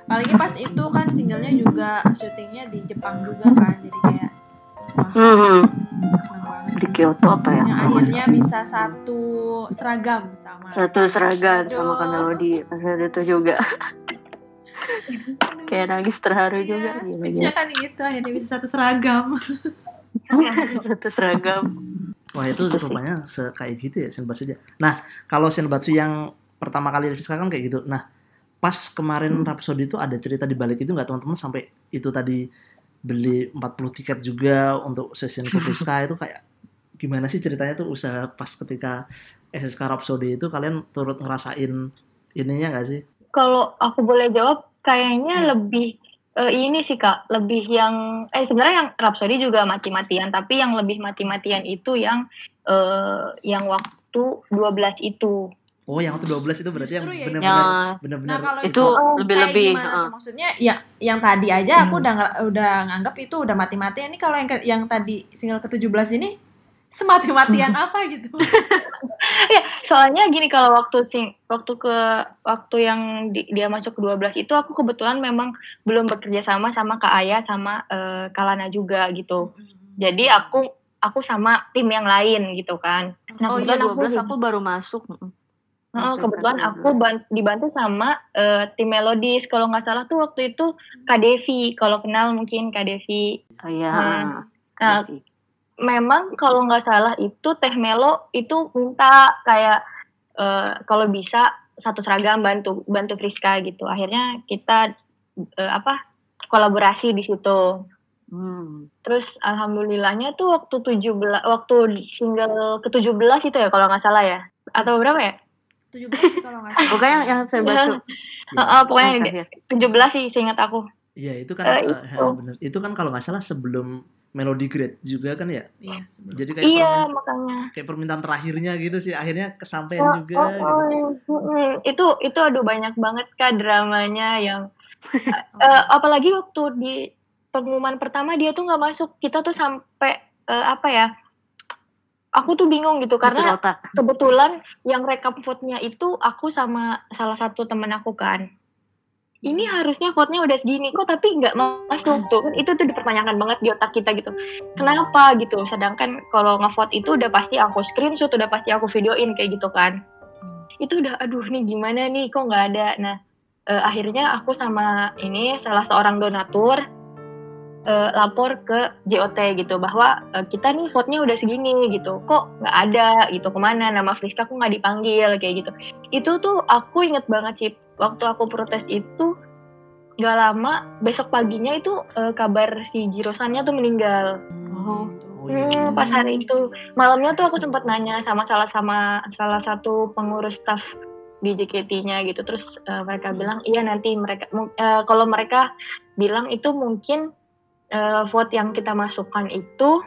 Apalagi pas itu kan singlenya juga syutingnya di Jepang juga kan. Jadi kayak wah Hmm, di. Kyoto apa ya Yang akhirnya bisa satu seragam sama. satu seragam sama Aduh. kan Melody pas saat itu juga kayak nangis terharu juga Iya, Gila, speech-nya kan gitu akhirnya bisa satu seragam. satu seragam Wah itu Itu sih. rupanya se kayak gitu ya Senbatsu dia. Nah kalau Senbatsu yang pertama kali Friska kan kayak gitu. Nah pas kemarin Rhapsody itu ada cerita di balik itu nggak teman-teman sampai itu tadi beli 40 tiket juga untuk session ke Friska itu kayak gimana sih ceritanya tuh usaha pas ketika SSK Rhapsody itu kalian turut ngerasain ininya nggak sih? Kalau aku boleh jawab, kayaknya lebih eh, ini sih kak, lebih yang eh sebenarnya yang Rhapsody juga mati-matian, tapi yang lebih mati-matian itu yang eh, yang waktu 12 itu. Oh, yang itu 12 itu berarti Justru yang ya, benar-benar Ya, benar-benar Nah kalau itu itu, lebih-lebih, kayak gimana heeh. tuh maksudnya? Ya yang tadi aja aku Hmm. udah udah nganggap itu udah mati-matian. Ini kalau yang yang tadi single ke-17 ini semati-matian apa gitu? Ya, soalnya gini kalau waktu sing waktu ke waktu yang di- dia masuk ke 12 itu aku kebetulan memang belum bekerja sama sama Kak Aya sama eh, Kalana juga gitu. Jadi aku aku sama tim yang lain gitu kan. Nah, oh iya kebetulan aku 12 aku baru masuk. Oke, kebetulan oke, aku ban- dibantu sama eh, tim Melodies. Kalau nggak salah tuh waktu itu Kak Devi. Kalau kenal mungkin Kak Devi. Oh iya. Nah, Nah, memang kalau nggak salah itu Teh Melo itu minta kayak eh, kalau bisa satu seragam bantu bantu Friska gitu. Akhirnya kita eh, apa kolaborasi di situ. hmm. Terus alhamdulillahnya tuh waktu 17 waktu single ke-17 itu ya kalau nggak salah ya. Atau berapa ya? 17 sih kalau nggak salah. Pokoknya yang, yang saya baca Heeh, Eh, pokoknya terakhir. 17 sih seingat aku. Iya, itu kan eh, itu. bener. Itu kan kalau nggak salah sebelum Melody Great juga kan ya. Iya. Jadi kayak Iya, permin- makanya. kayak permintaan terakhirnya gitu sih. Akhirnya kesampaian Oh, juga oh, gitu. oh, mm, itu itu aduh banyak banget kak dramanya yang eh, apalagi waktu di pengumuman pertama dia tuh nggak masuk kita tuh sampai eh, apa ya aku tuh bingung gitu karena Betul kebetulan yang rekap vote-nya itu aku sama salah satu temen aku kan ini harusnya vote-nya udah segini kok tapi nggak masuk tuh. Kan itu tuh dipertanyakan banget di otak kita gitu. Kenapa gitu? Sedangkan kalau ngevote itu udah pasti aku screenshot udah pasti aku videoin kayak gitu kan. Itu udah aduh nih gimana nih? Kok nggak ada? Nah eh, akhirnya aku sama ini salah seorang donatur eh, lapor ke JOT gitu bahwa eh, kita nih vote-nya udah segini gitu. Kok nggak ada? Gitu ke mana? Nama Friska kok nggak dipanggil kayak gitu. Itu tuh aku inget banget sih waktu aku protes itu nggak lama besok paginya itu eh, kabar si Jirosannya tuh meninggal Oh. Oh, iya. Hmm, pas hari itu malamnya tuh aku sempat nanya sama salah sama salah satu pengurus staff di JKT-nya gitu terus eh, mereka bilang iya nanti mereka eh, kalau mereka bilang itu mungkin eh, vote yang kita masukkan itu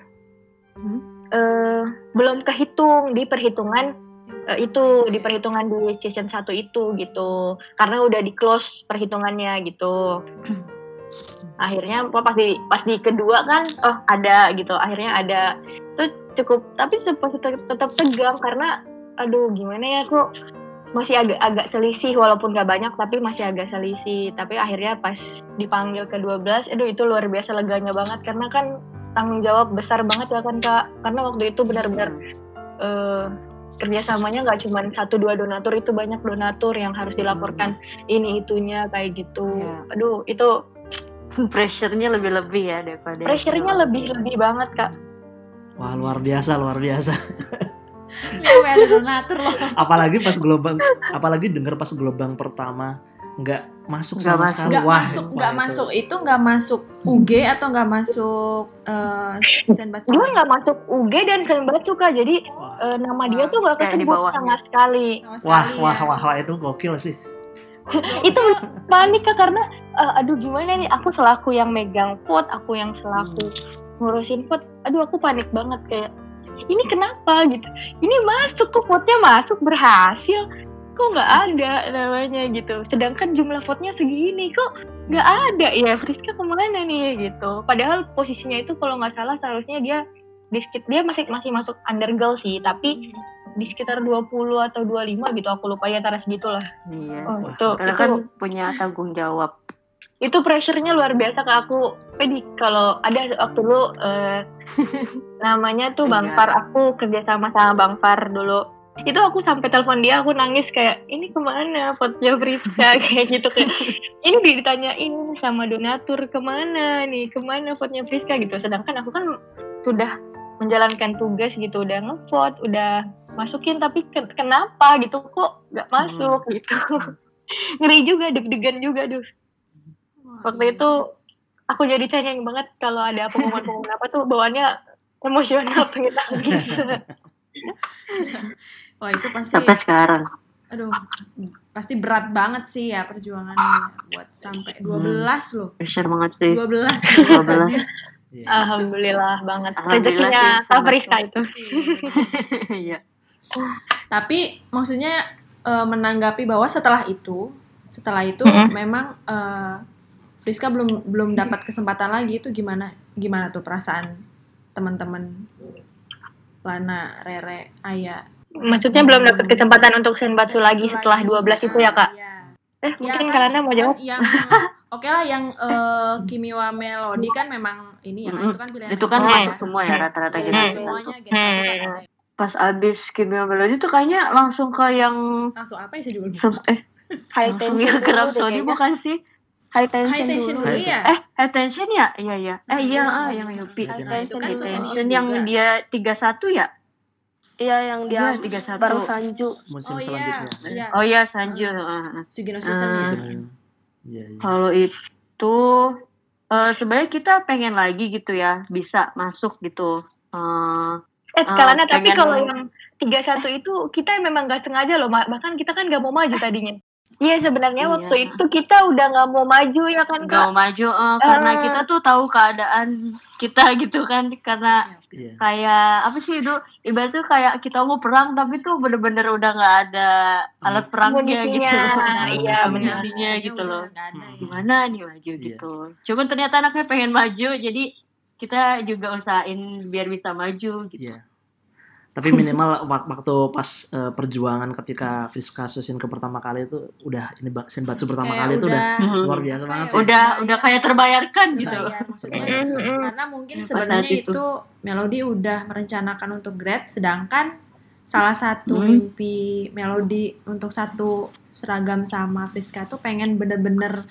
Hmm. eh, belum kehitung di perhitungan eh, itu di perhitungan di season 1 itu gitu. Karena udah di close perhitungannya gitu. Akhirnya pas di pas di kedua kan oh ada gitu. Akhirnya ada. Itu cukup tapi tetap tetap tegang karena aduh gimana ya kok masih agak agak selisih walaupun gak banyak tapi masih agak selisih. Tapi akhirnya pas dipanggil ke 12 aduh itu luar biasa leganya banget. Karena kan tanggung jawab besar banget ya kan kak? Karena waktu itu benar-benar eh, kerjasamanya nggak cuma satu dua donatur itu banyak donatur yang harus dilaporkan ini itunya kayak gitu Iya. aduh itu Pressure-nya lebih-lebih ya daripada pressure-nya lebih lebih banget kak Wah, luar biasa, luar biasa. Ya, donatur loh. apalagi pas gelombang apalagi denger pas gelombang pertama nggak masuk Nggak sama masuk. sekali. Nggak Wah, masuk, wah, nggak masuk itu nggak masuk UG atau nggak masuk eh Senbatsu. dia nggak masuk UG dan Senbatsu kak jadi Wah, eh, nama dia tuh nggak di kesebut sama sekali Sama wah, sekali wah, ya. wah, wah, itu gokil sih. itu panik kak karena eh, aduh gimana nih aku selaku yang megang vote aku yang selaku ngurusin vote aduh aku panik banget kayak ini kenapa gitu ini masuk kok vote-nya masuk berhasil kok nggak ada namanya gitu sedangkan jumlah vote-nya segini kok nggak ada ya Friska ke mana nih gitu padahal posisinya itu kalau nggak salah seharusnya dia di sekit- dia masih masih masuk undergirl sih tapi di sekitar 20 atau 25 gitu aku lupa ya antara segitulah Iya. oh, itu, Karena itu kan punya tanggung jawab. itu pressure-nya luar biasa ke aku. Pedi kalau ada waktu dulu eh, namanya tuh Bang Iya. Far, aku kerja sama sama Bang Far dulu. Itu aku sampai telepon dia, aku nangis kayak ini ke mana fotonya Friska kayak gitu kayak ini ditanyain sama donatur ke mana nih? Ke mana fotonya Friska gitu. Sedangkan aku kan sudah menjalankan tugas gitu, udah ngevote, udah masukin tapi ke- kenapa? Gitu kok nggak masuk? Gitu. ngeri juga deg-degan juga duh. Waktu iya itu aku jadi cengeng banget kalau ada pengumuman-pengumuman apa tuh bawaannya emosional pengen nangis. Wah itu pasti, Sampai sekarang. aduh, pasti berat banget sih ya perjuangannya buat sampai 12 loh. Pressure banget sih. 12 loh 12. tadi. Iya. alhamdulillah banget rezekinya sih, Kak sama Friska tuh. itu Iya. Tapi maksudnya eh, menanggapi bahwa setelah itu, setelah itu Mhm. memang eh, Friska belum belum dapat kesempatan lagi itu gimana gimana tuh perasaan teman-teman Lana, Rere, Aya. Maksudnya belum dapat kesempatan untuk senbatsu lagi setelah lagi. 12 itu ya kak Iya. eh Ya, mungkin kan- karena mau jawab kan yang oke lah yang eh, Kimiwa Melody kan memang ini ya kan itu kan pilihan Itu kan masuk ya. semua ya rata-rata Iya, gitu. Hmm. semuanya Gen 1 kan ada. Pas abis Kimia Melody tuh kayaknya langsung ke yang langsung apa ya saya juga lupa. sem- eh High tension yang ke Rhapsody bukan sih? High tension, High tension dulu. dulu High ya. Eh, attention ya? Iya iya. Eh iya, ah, yang Yupi. High Itu kan tension Attention yang dia 31 ya? Iya yang dia Iya, 31. baru Sanju. Musim Oh iya, selanjutnya. iya. Oh iya, Sanju. ah. Sugino season ya. Iya, iya. Kalau itu eh sebenarnya kita pengen lagi gitu ya, bisa masuk gitu. Eh, eh karena tapi kalau yang 31 itu kita memang gak sengaja loh bahkan kita kan gak mau maju tadinya Iya sebenarnya Iya. waktu itu kita udah nggak mau maju ya kan kak. mau maju eh, karena Eh. kita tuh tahu keadaan kita gitu kan karena Iya. kayak apa sih itu ibarat tuh kayak kita mau perang tapi tuh bener-bener udah nggak ada alat perangnya gitu iya, Munisinya benar. Munisinya gitu loh ada ya. gimana nih maju Iya. gitu cuman ternyata anaknya pengen maju jadi kita juga usahain biar bisa maju gitu Iya. Tapi minimal wak- waktu pas eh, perjuangan ketika Friska Susin ke pertama kali itu udah ini Ba- Senbatsu pertama Kayak kali itu udah Mhm. luar biasa banget sih. udah udah kayak terbayarkan gitu Terbayar, maksudnya Mm-mm. karena mungkin sebenarnya itu. itu Melody udah merencanakan untuk grad sedangkan salah satu Hmm. mimpi Melody untuk satu seragam sama Friska tuh pengen bener-bener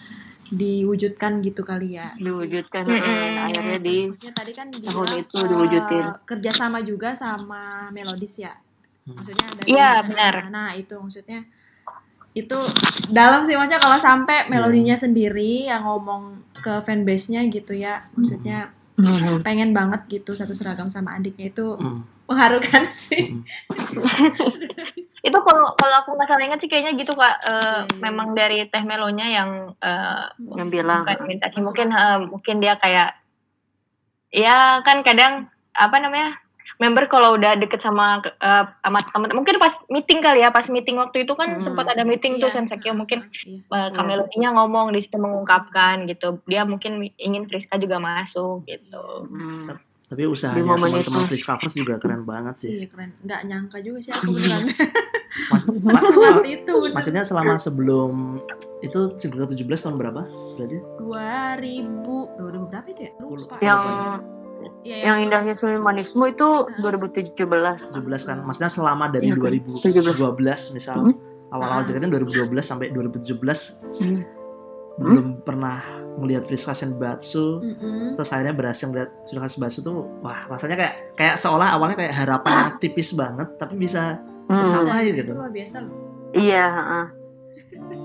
diwujudkan gitu kali ya diwujudkan Mm-mm. eh, akhirnya di maksudnya tadi kan Tahun dibilang itu eh, diwujudin. kerjasama juga sama Melodis ya Hmm. maksudnya ada Iya, benar. nah itu maksudnya itu dalam sih maksudnya kalau sampai melodinya Iya. sendiri yang ngomong ke fanbase-nya gitu ya maksudnya Mhm. pengen banget gitu satu seragam sama adiknya itu Mm, mengharukan sih. Itu kalau kalau aku nggak salah ingat sih kayaknya gitu kak. Eh, Iya, iya. Memang dari Teh Melonya yang eh, yang bilang bukan minta sih mungkin eh, sih. mungkin dia kayak ya kan kadang apa namanya member kalau udah deket sama eh, sama teman mungkin pas meeting kali ya pas meeting waktu itu kan Hmm. sempat ada meeting tuh Iya. Sensekyo mungkin Iya. uh, Kamelodinya ngomong di situ mengungkapkan gitu dia mungkin ingin Friska juga masuk gitu Hmm. Tapi usahanya teman-teman. Friska Covers juga keren banget sih. iya keren nggak nyangka juga sih aku beneran Mas, waktu itu maksudnya selama sebelum itu 2017 tahun berapa? Berarti 2000 2000 berapa itu ya lupa yang Iya, yang indahnya Sulimanisme itu 2017 17 kan. Maksudnya selama dari Iya, 2012 misal Hmm. awal-awal Ah. jaketnya 2012 sampai 2017 Hmm. Belum pernah melihat Friska Senbatsu Mm-mm. terus akhirnya berhasil melihat Friska Senbatsu tuh wah rasanya kayak kayak seolah awalnya kayak harapan yang tipis banget tapi bisa Hmm. Bisa, Sama itu gitu. luar biasa loh Iya, heeh.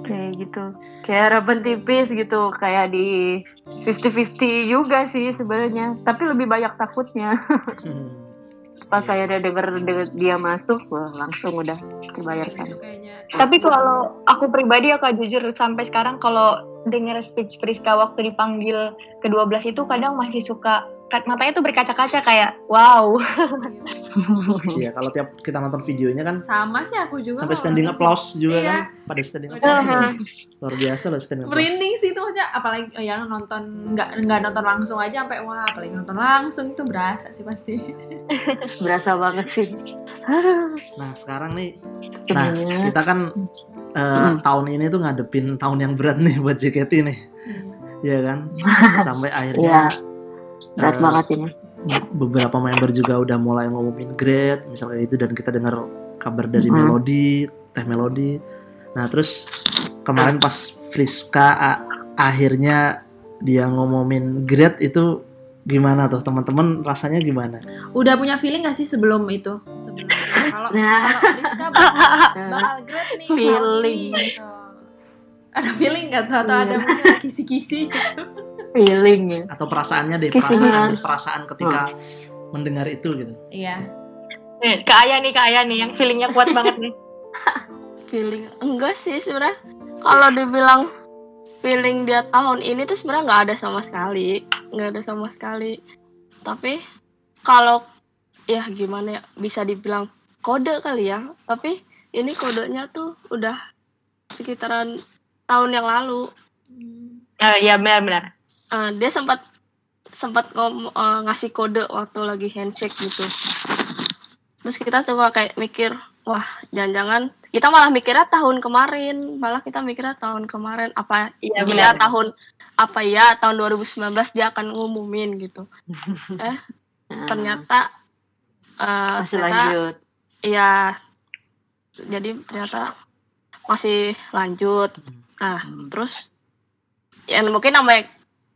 kayak gitu. Kayak harapan tipis gitu, kayak di 50-50 juga sih sebenarnya. Tapi lebih banyak takutnya. Hmm. Pas saya udah denger, denger dia masuk, wah langsung udah terbayarkan. tapi kalau aku pribadi ya kak jujur sampai sekarang kalau denger speech Friska waktu dipanggil ke-12 itu kadang masih suka matanya tuh berkaca-kaca kayak wow Iya, kalau tiap kita nonton videonya kan sama sih aku juga sampai standing applause juga Iya. kan pada standing applause Uh-huh. luar biasa loh standing applause merinding sih itu maksudnya apalagi oh, yang nonton nggak nggak nonton langsung aja sampai wah apalagi nonton langsung itu berasa sih pasti Berasa banget sih. nah sekarang nih nah Sebenarnya. kita kan eh, Hmm. tahun ini tuh ngadepin tahun yang berat nih buat JKT nih ya kan sampai Iya, akhirnya berat eh, banget ini. beberapa member juga udah mulai ngumumin grade misalnya itu dan kita dengar kabar dari Mhm. Melody Teh Melody nah terus kemarin pas Friska a- akhirnya dia ngumumin grade itu gimana tuh teman-teman rasanya gimana udah punya feeling gak sih sebelum itu sebelum itu? kalau Nah. kalau Friska bakal, bakal grade nih Feeling. ini gitu ada feeling nggak tuh atau Iya. ada mungkin ada kisi-kisi gitu feeling ya. Atau perasaannya deh perasaan perasaan ketika mendengar itu gitu. Iya. Nih, Kak Aya nih, Kak Aya nih, yang feelingnya kuat banget nih. feeling enggak sih sebenarnya. Kalau dibilang feeling dia tahun ini tuh sebenarnya nggak ada sama sekali. Nggak ada sama sekali. Tapi kalau ya gimana ya bisa dibilang kode kali ya. Tapi ini kodenya tuh udah sekitaran tahun yang lalu. Eh, Iya benar-benar. Eh, dia sempat sempat ngom- eh, ngasih kode waktu lagi handshake gitu. Terus kita coba kayak mikir wah jangan-jangan kita malah mikirnya tahun kemarin malah kita mikirnya tahun kemarin apa Iya, iya benar. tahun apa ya tahun 2019 dia akan ngumumin gitu. Eh Nah, ternyata eh, masih ternyata lanjut. iya. Jadi ternyata masih lanjut. Nah Hmm. terus ya mungkin namanya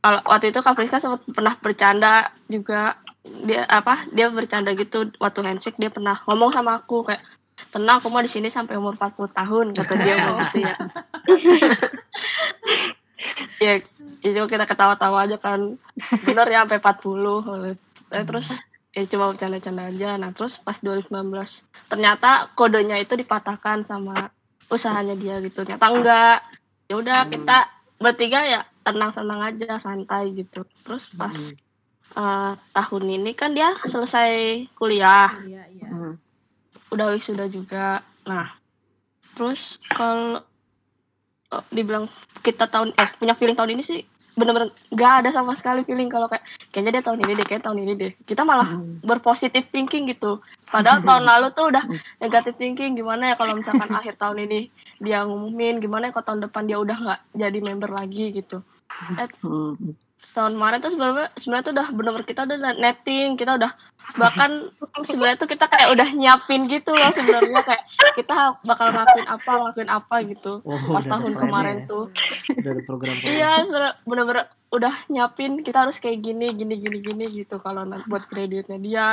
waktu itu Kak Friska sempat pernah bercanda juga. Dia apa dia bercanda gitu waktu handshake dia pernah ngomong sama aku kayak tenang aku mau di sini sampai umur 40 tahun kata dia ngomong gitu ya. Ya itu kita ketawa-tawa aja kan. Bener ya sampai 40 Eh, terus ya cuma bercanda-canda aja. Nah terus pas 2019 ternyata kodenya itu dipatahkan sama usahanya dia gitu. Ternyata enggak. Ya udah kita bertiga ya tenang-tenang aja santai gitu. Terus pas eh, tahun ini kan dia selesai kuliah. Iya iya. Hmm. udah wisuda juga. Nah terus kalau eh, dibilang kita tahun eh punya feeling tahun ini sih bener-bener nggak ada sama sekali feeling kalau kayak kayaknya dia tahun ini deh kayak tahun ini deh. Kita malah Hmm. berpositif thinking gitu. Padahal tahun lalu tuh udah negatif thinking. Gimana ya kalau misalkan akhir tahun ini dia ngumumin? Gimana ya kalau tahun depan dia udah nggak jadi member lagi gitu? Hmm. Tahun kemarin tuh sebenarnya sebenarnya tuh udah bener-bener kita udah netting kita udah bahkan sebenarnya tuh kita kayak udah nyiapin gitu loh sebenarnya kayak kita bakal ngelakuin apa ngelakuin apa gitu Oh, pas tahun kemarin ya. tuh. Udah ada program iya bener-bener udah nyiapin kita harus kayak gini gini gini gini gitu kalau buat kreditnya dia.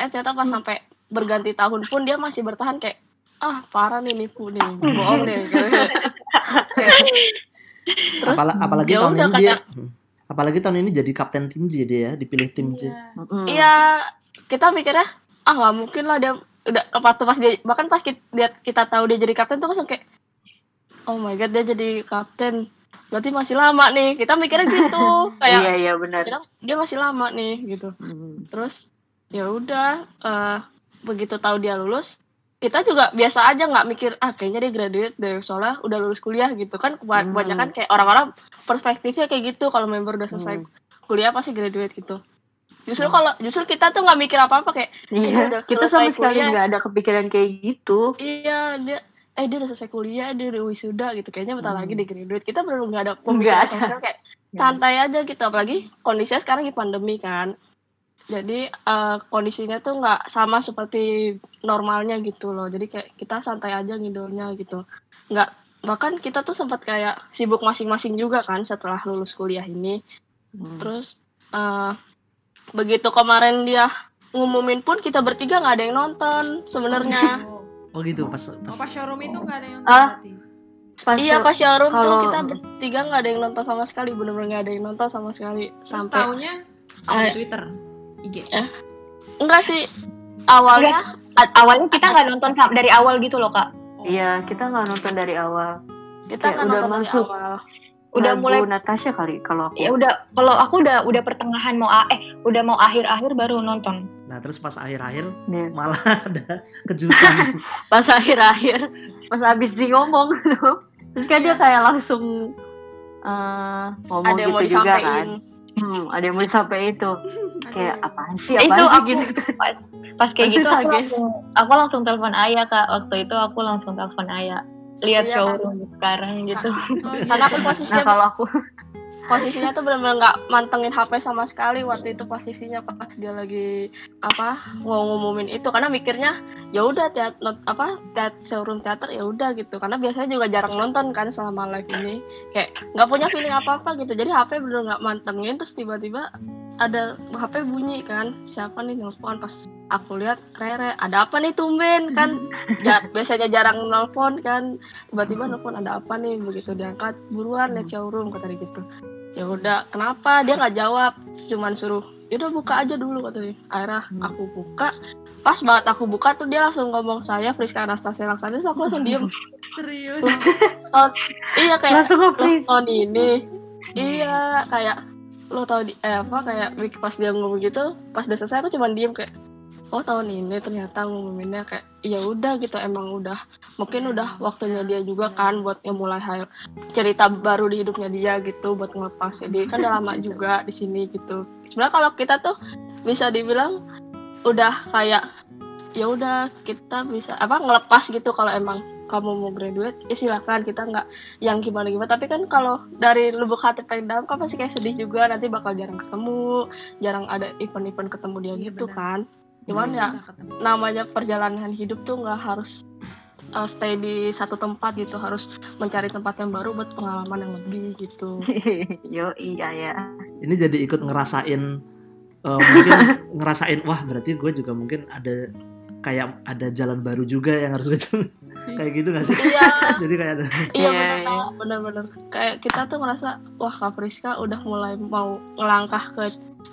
Eh ternyata pas sampai berganti tahun pun dia masih bertahan kayak ah parah nih nipu nih bohong deh Terus, Apala- apalagi ya tahun ini dia kata- Hmm. apalagi tahun ini jadi kapten tim J dia ya dipilih tim J Iya. Hmm. Iya, kita mikirnya ah nggak mungkin lah dia udah waktu pas dia bahkan pas kita, dia, kita tahu dia jadi kapten tuh langsung kayak oh my god dia jadi kapten berarti masih lama nih kita mikirnya gitu kayak iya iya benar dia masih lama nih gitu Hmm. terus ya udah eh, begitu tahu dia lulus kita juga biasa aja nggak mikir ah kayaknya dia graduate deh soalnya udah lulus kuliah gitu kan. Hmm. kebanyakan kayak orang-orang perspektifnya kayak gitu kalau member udah selesai Hmm. kuliah pasti graduate gitu. Justru kalau justru kita tuh nggak mikir apa apa kayak eh, dia iya udah kita sama sekali nggak ada kepikiran kayak gitu. Iya dia eh dia udah selesai kuliah dia udah wisuda gitu. Kayaknya bentar Hmm. lagi di graduate. Kita benar nggak ada pemikiran sekali kayak santai aja gitu. Apalagi kondisinya sekarang lagi pandemi kan jadi eh, kondisinya tuh nggak sama seperti normalnya gitu loh. Jadi kayak kita santai aja ngidolnya gitu. Nggak bahkan kita tuh sempat kayak sibuk masing-masing juga kan setelah lulus kuliah ini. Hmm. terus eh, begitu kemarin dia ngumumin pun kita bertiga nggak ada yang nonton sebenarnya. Oh, oh gitu pas oh, pas pas showroom itu nggak ada yang Ah. berarti. Pas iya pas showroom tuh kalau- kita bertiga nggak ada yang nonton sama sekali. Bener-bener nggak ada yang nonton sama sekali Terus sampai taunya di Eh, Twitter, IG. enggak sih awalnya A- awalnya kita nggak nonton dari awal gitu loh kak. Oh. iya kita nggak nonton dari awal kita kan udah nonton dari masuk. awal Udah Lagu mulai Natasha kali kalau aku ya udah kalau aku udah udah pertengahan mau eh udah mau akhir-akhir baru nonton. nah terus pas akhir-akhir Iya. malah ada kejutan pas akhir-akhir pas abis di ngomong terus kan dia kayak langsung eh, ngomong ada yang mau gitu juga kan hmm, ada yang mau disampaikan itu. Kayak apaan sih Itu apaan sih? aku- gitu. Pas, pas kayak gitu aku langsung aku langsung telepon Ayah kak. Waktu itu aku langsung telepon Ayah lihat Iya, showroom sekarang gitu. Oh, iya. karena aku nah posisinya kalau aku posisinya tuh benar-benar nggak mantengin HP sama sekali waktu itu posisinya pas dia lagi apa mau ngumumin itu. Karena mikirnya ya udah teat not- apa teat showroom teater ya udah gitu. Karena biasanya juga jarang nonton kan selama live ini. Kayak nggak punya feeling apa apa gitu. Jadi HP bener nggak mantengin terus tiba-tiba ada HP bunyi kan. Siapa nih nelfon pas aku lihat Rere ada apa nih tumben kan? Ja- biasanya jarang nelpon kan. Tiba-tiba nelpon ada apa nih? Begitu diangkat buruan lihat showroom kata dia gitu ya udah kenapa? Dia nggak jawab cuman suruh yaudah buka aja dulu kata dia akhirnya aku buka. Pas banget aku buka tuh dia langsung ngomong saya Friska Anastasia Laksana terus aku langsung diem. Serius. iya kayak Langsung tahun ini. Iya kayak lo tau di eh apa kayak pas dia ngomong gitu pas udah selesai aku cuma diem kayak oh tahun ini ternyata ngumuminnya kayak ya udah gitu emang udah mungkin udah waktunya dia juga kan buat yang mulai hal cerita baru di hidupnya dia gitu buat ngelepas. Jadi kan udah lama juga di sini gitu. Sebenarnya kalau kita tuh bisa dibilang udah kayak ya udah kita bisa apa ngelepas gitu kalau emang kamu mau graduate ya silakan kita nggak yang gimana gimana tapi kan kalau dari lubuk hati paling dalam kan pasti kayak sedih juga nanti bakal jarang ketemu jarang ada event-event ketemu dia Iya, gitu benar. kan cuman ya ketemu. namanya perjalanan hidup tuh nggak harus uh, stay di satu tempat gitu. Harus mencari tempat yang baru buat pengalaman yang lebih gitu. Yo iya ya. ini jadi ikut ngerasain eh, mungkin ngerasain wah berarti gue juga mungkin ada kayak ada jalan baru juga yang harus gue kayak gitu gak sih? Iya. Jadi kayak ada iya Iya, bener iya. Kayak kita tuh merasa wah Kak Friska udah mulai mau ngelangkah ke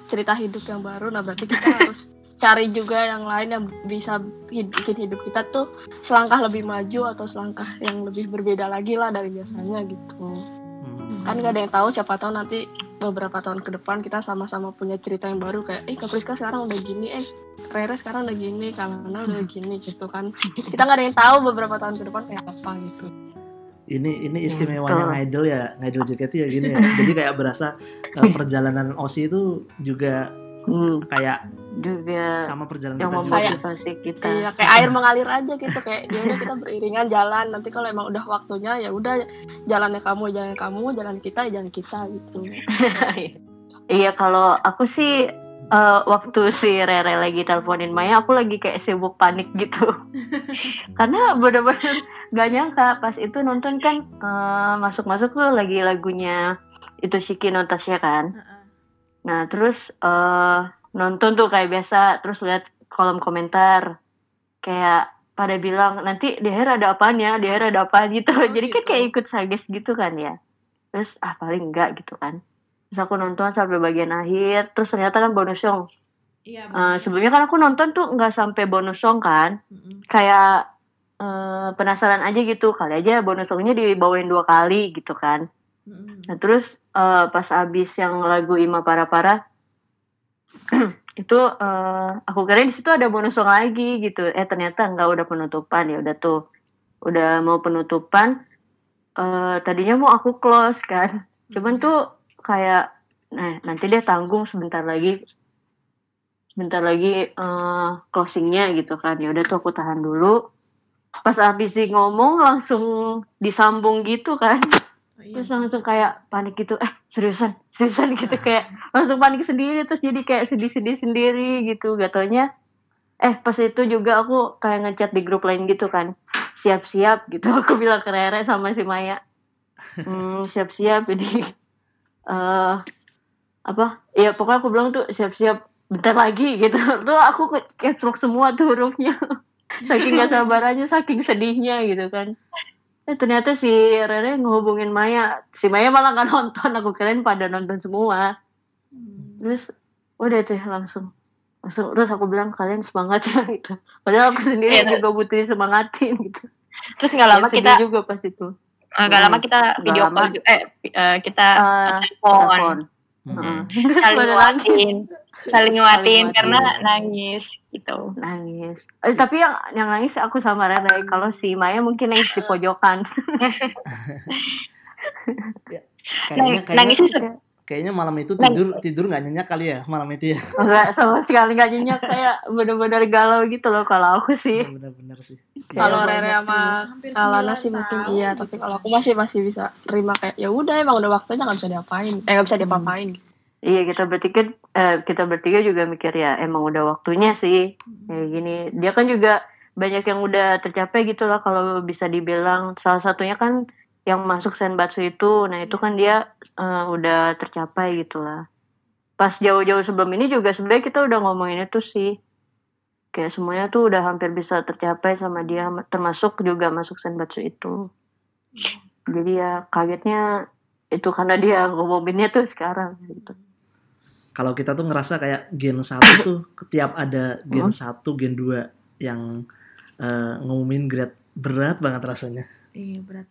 cerita hidup yang baru. Nah berarti kita harus cari juga yang lain yang bisa hid- bikin hidup kita tuh selangkah lebih maju atau selangkah yang lebih berbeda lagi lah dari biasanya gitu. Hmm. kan gak ada yang tahu siapa tahu nanti beberapa tahun ke depan kita sama-sama punya cerita yang baru kayak eh Kak Friska sekarang udah gini eh Rere sekarang udah gini Kalana udah gini gitu kan. Kita nggak ada yang tahu beberapa tahun ke depan kayak apa gitu. Ini ini istimewanya Betul. ngidol ya ngidol JKT ya gini ya. Jadi kayak berasa eh, perjalanan Osi itu juga Hmm, kayak juga sama perjalanan yang kita juga memotivasi kita. Iya, kayak air mengalir aja gitu kayak ya udah kita beriringan jalan. Nanti kalau emang udah waktunya ya udah jalannya kamu jalan kamu, jalan kita ya jalan kita gitu. Iya kalau aku sih eh, waktu si Rere lagi teleponin Maya, aku lagi kayak sibuk panik gitu. Karena bener-bener gak nyangka pas itu nonton kan eh, masuk-masuk tuh lagi lagunya itu Shiki no Tasya kan. Nah terus eh, nonton tuh kayak biasa, terus lihat kolom komentar kayak pada bilang nanti di akhir ada apaan ya, di akhir ada apaan gitu. Oh, Jadi gitu. kayak ikut sages gitu kan ya. Terus ah paling enggak gitu kan. Terus aku nonton sampai bagian akhir, terus ternyata kan bonus song. Iya. Bener. sebelumnya kan aku nonton tuh nggak sampai bonus song kan, Mm-mm. kayak eh, penasaran aja gitu, kali aja bonus songnya dibawain dua kali gitu kan. Mm-mm. Nah terus eh, pas abis yang lagu Ima Para Para itu eh, aku kira di situ ada bonus song lagi gitu. Eh ternyata nggak udah penutupan. Ya udah tuh udah mau penutupan. Eh tadinya mau aku close kan, cuman tuh kayak nah nanti dia tanggung sebentar lagi. Sebentar lagi eh, closingnya gitu kan. Ya udah tuh aku tahan dulu. Pas abis di ngomong langsung disambung gitu kan Oh, iya, terus langsung sih. kayak panik gitu eh seriusan seriusan gitu kayak langsung panik sendiri terus jadi kayak sedih-sedih sendiri gitu. Gak taunya eh pas itu juga aku kayak ngechat di grup lain gitu kan siap-siap gitu. Aku bilang ke Rere sama si Maya hmm, siap-siap ini. Eh apa? Ya pokoknya aku bilang tuh siap-siap bentar lagi gitu. Tuh aku caps semua tuh hurufnya saking gak sabarannya saking sedihnya gitu kan Eh ternyata si Rere ngehubungin Maya. Si Maya malah nggak nonton. Aku kirain pada nonton semua. Hmm. Terus udah tuh langsung. Langsung terus aku bilang kalian semangat ya gitu. Padahal aku sendiri Iya, juga butuh disemangatin gitu. Terus nggak lama kita juga pas itu. eh, nggak lama kita Nggak video lama. call eh eh, kita Eh, telepon. Hmm. Heeh. saling nguatin saling nguatin. karena nangis gitu. Nangis. Eh, tapi yang yang nangis aku sama Rere. Kalau si Maya mungkin nangis di pojokan. kayaknya kayaknya Nangisnya se- kayaknya malam itu tidur tidur nggak nyenyak kali ya malam itu ya Enggak sama sekali nggak nyenyak kayak bener-bener galau gitu loh kalau aku sih. benar-benar sih Kalau Rere sama Hampir Kalana sembilan sih mungkin iya, gitu. tapi kalau aku masih masih bisa terima kayak ya udah emang udah waktunya nggak bisa diapain, eh nggak bisa diapa-apain. Iya kita bertiga eh, kita bertiga juga mikir ya emang udah waktunya sih kayak gini. Dia kan juga banyak yang udah tercapai gitu lah kalau bisa dibilang salah satunya kan yang masuk senbatsu itu. Nah itu kan dia eh, udah tercapai gitu lah. Pas jauh-jauh sebelum ini juga sebenarnya kita udah ngomongin itu sih. kayak semuanya tuh udah hampir bisa tercapai sama dia termasuk juga masuk senbatsu itu jadi ya kagetnya itu karena dia ngumuminnya tuh sekarang gitu Kalau kita tuh ngerasa kayak gen 1 tuh tiap ada gen 1, gen 2 yang eh, ngumumin grade berat banget rasanya. Iya berat.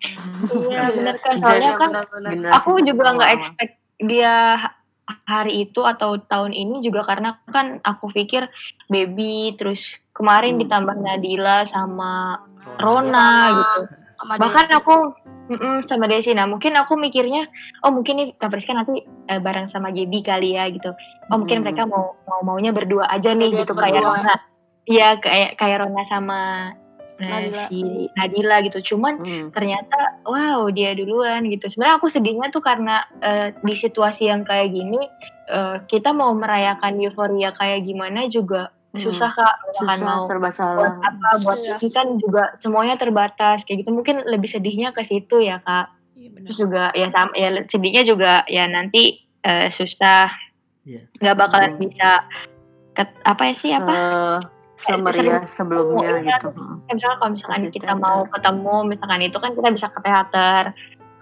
Iya benar kan soalnya kan Generasi aku juga nggak expect dia ha- hari itu atau tahun ini juga karena kan aku pikir baby terus kemarin Hmm. ditambah Nadila sama Rona gitu Sama bahkan Desi. aku mm-mm, sama Desi nah mungkin aku mikirnya oh mungkin nih Kak Friska nanti eh, bareng sama Gaby kali ya gitu oh mungkin Hmm. mereka mau mau maunya berdua aja nih Duet gitu kayak berdua. Rona iya kayak kayak Rona sama eh, Nadila. si Nadila gitu cuman Hmm. ternyata wow dia duluan gitu sebenarnya aku sedihnya tuh karena eh, di situasi yang kayak gini eh, kita mau merayakan euforia kayak gimana juga. Susah kak misalkan susah mau serba buat salah apa buat Iya. ini kan juga semuanya terbatas. Kayak gitu mungkin lebih sedihnya ke situ ya kak. Iya benar. terus juga ya sama ya sedihnya juga ya nanti eh, susah. Iya. nggak bakalan Hmm. bisa ket- apa ya sih apa? Se- semeriah sebelumnya Iya, gitu. Kayak misalnya kalau misalkan kita teater. mau ketemu misalkan itu kan kita bisa ke teater.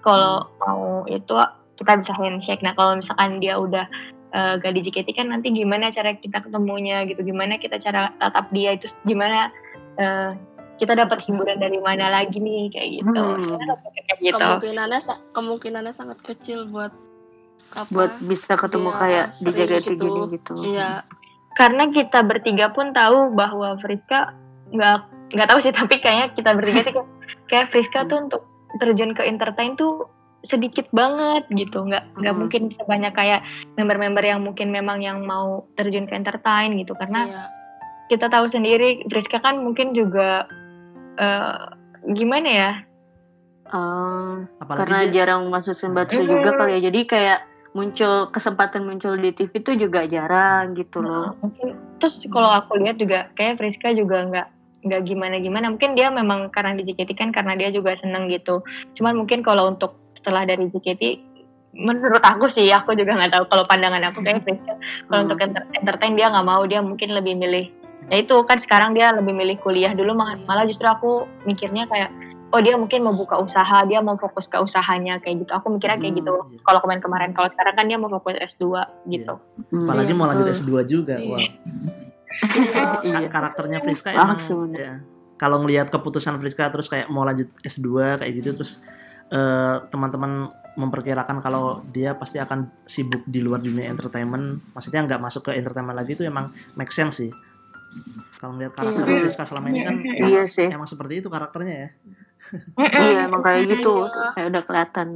Kalau mau itu kita bisa handshake. Nah kalau misalkan dia udah eh, gak di JKT kan nanti gimana cara kita ketemunya gitu gimana kita cara tatap dia itu gimana eh, kita dapat hiburan dari mana lagi nih kayak gitu. Hmm. Kayak gitu. Kemungkinannya kemungkinannya sangat kecil buat apa? Buat bisa ketemu Dia kayak di JKT gitu. gini gitu. Iya. Karena kita bertiga pun tahu bahwa Friska nggak nggak tahu sih tapi kayaknya kita bertiga sih kayak, kayak Friska tuh untuk terjun ke entertain tuh sedikit banget gitu. Nggak nggak Hmm. mungkin sebanyak kayak member-member yang mungkin memang yang mau terjun ke entertain gitu. Karena iya. kita tahu sendiri Friska kan mungkin juga eh, gimana ya? Apalagi karena dia, jarang masuk senbatsu Hmm. juga kali ya. Jadi kayak muncul kesempatan muncul di TV tuh juga jarang gitu loh. Mungkin terus kalau aku lihat juga kayak Friska juga nggak nggak gimana gimana mungkin dia memang karena di JKT kan karena dia juga seneng gitu. Cuman mungkin kalau untuk setelah dari JKT menurut aku sih aku juga nggak tahu kalau pandangan aku kayak Friska kalau Hmm. untuk enter- entertain dia nggak mau dia mungkin lebih milih ya itu kan sekarang dia lebih milih kuliah dulu malah, malah justru aku mikirnya kayak oh dia mungkin mau buka usaha dia mau fokus ke usahanya kayak gitu aku mikirnya kayak Hmm, gitu iya. kalau kemarin kemarin kalau sekarang kan dia mau fokus S2 gitu Hmm. apalagi mau lanjut Betul. S2 juga. Iya. Wah. Ka- Iya. karakternya Friska emang Langsung. ya, kalau ngelihat keputusan Friska terus kayak mau lanjut S2 kayak gitu terus eh, teman-teman memperkirakan kalau dia pasti akan sibuk di luar dunia entertainment. Maksudnya nggak masuk ke entertainment lagi itu emang make sense sih. Kalau ngelihat karakter Iya. Friska selama ini kan iya sih. emang seperti itu karakternya ya. Iya emang kayak gitu. Iya. kayak udah kelihatan.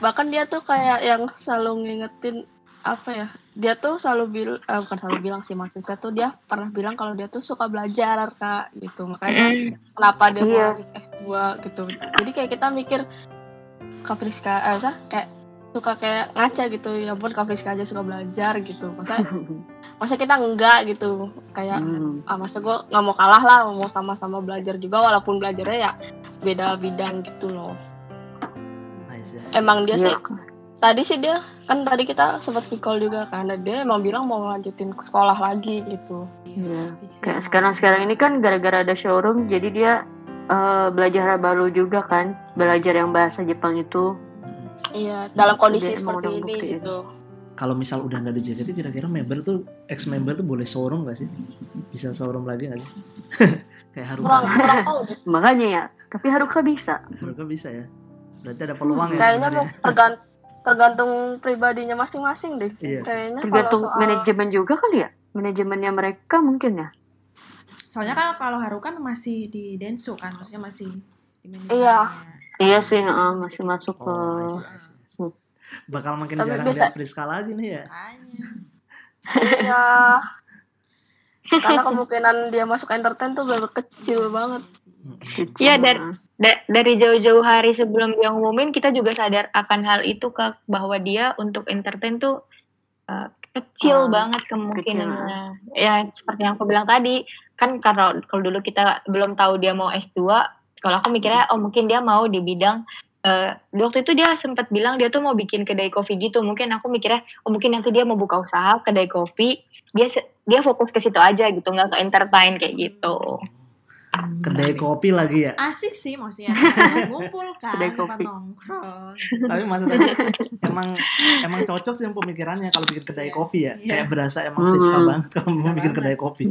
Bahkan dia tuh kayak yang selalu ngingetin apa ya dia tuh selalu bilang bukan selalu bilang sih maksudnya tuh dia pernah bilang kalau dia tuh suka belajar kak gitu. Makanya kenapa dia Iya. mau lanjut S2 gitu. Jadi kayak kita mikir Kak Friska eh, maksudnya kayak suka kayak ngaca gitu. Ya ampun Kak Friska aja suka belajar gitu. Masa masa kita enggak gitu. Kayak Hmm. ah masa gue nggak mau kalah lah mau sama-sama belajar juga walaupun belajarnya ya beda bidang gitu loh. Nice ya emang dia sih Iya. Tadi sih dia kan tadi kita sempat call juga karena dia emang bilang mau lanjutin sekolah lagi gitu. Iya. Fiksi Kayak sekarang sekarang ini kan gara-gara ada showroom jadi dia eh, belajar baru juga kan belajar yang bahasa Jepang itu. Iya dalam kondisi Dia seperti ini buktiin. gitu. Kalau misal udah nggak di JKT kira-kira member tuh ex member tuh boleh showroom gak sih? Bisa showroom lagi nggak sih? Kayak Haruka. Kurang tahu makanya ya tapi Haruka bisa. Haruka bisa ya. Berarti ada peluang ya kayaknya tergant- tergantung pribadinya masing-masing deh Iya sih. kayaknya tergantung soal manajemen juga kali ya manajemennya mereka mungkin ya Soalnya kan kalau Haru kan masih di Densu kan, maksudnya masih di Iya. manajemennya. iya sih Masih heeh, di masih masuk ke Oh, see. bakal makin Tapi jarang bisa- lihat Friska lagi nih ya iya karena kemungkinan dia masuk entertain tuh bener kecil banget Mm-mm. Iya, dan- Da- dari jauh-jauh hari sebelum dia ngumumin kita juga sadar akan hal itu kak bahwa dia untuk entertain tuh uh, kecil Ah, banget kemungkinannya ya seperti yang aku bilang tadi kan karena kalau dulu kita belum tahu dia mau S2 kalau aku mikirnya oh mungkin dia mau di bidang di waktu itu dia sempat bilang dia tuh mau bikin kedai kopi gitu. Mungkin aku mikirnya oh mungkin nanti dia mau buka usaha kedai kopi dia dia fokus ke situ aja gitu nggak ke entertain kayak gitu kedai kopi lagi ya asik sih maksudnya ngumpul kan Kedai tempat kopi. nongkrong tapi maksudnya emang emang cocok sih pemikirannya kalau bikin kedai kopi ya Iya. kayak berasa emang Hmm. banget kalau mau bikin banget. kedai kopi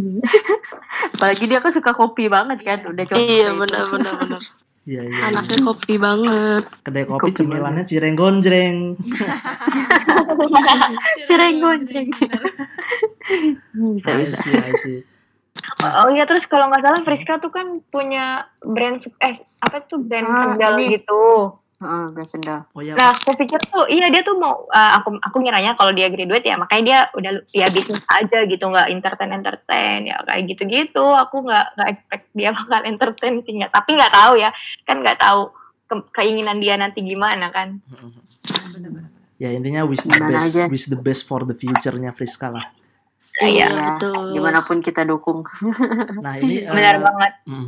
Apalagi dia kan suka kopi banget kan, Iya. udah cocok. Iya kayak benar gitu. benar benar. iya iya Anaknya kopi banget. kedai kopi Kopi cemilannya cireng gonjreng Cireng gonjreng. bener. Bisa I bisa. see, I see. Oh iya terus kalau nggak salah Friska tuh kan punya brand eh apa tuh brand Ah, sandal ini. gitu Heeh, brand sendal. oh ya Nah, aku pikir tuh iya dia tuh mau uh, aku aku ngiranya kalau dia graduate ya makanya dia udah ya bisnis aja gitu nggak entertain entertain ya kayak gitu gitu. Aku nggak nggak expect dia bakal entertain sih nggak. Tapi nggak tahu ya kan nggak tahu ke- keinginan dia nanti gimana kan. Ya intinya wish the best wish the best for the future-nya Friska lah Iya, Ya, betul. Gimana pun kita dukung. nah ini eh, Benar banget. mm.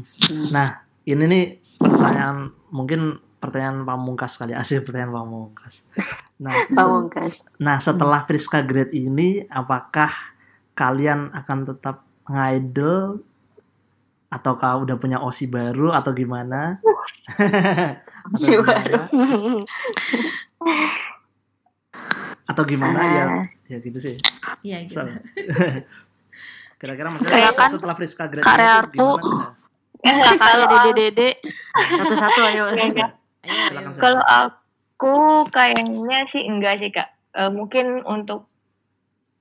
nah ini nih pertanyaan mungkin pertanyaan pamungkas kali asih pertanyaan pamungkas nah se- Pamungkas. nah setelah Friska grade ini apakah kalian akan tetap ngidol ataukah udah punya osi baru atau gimana Osi gimana atau gimana ya Ah, ya gitu sih Iya gitu. So, kira-kira maksudnya kan setelah Friska grade Karya Artu. gimana? Kakaknya dede dede. Satu-satu ayo. Iya, iya. Kalau aku kayaknya sih enggak sih kak. Eh, mungkin untuk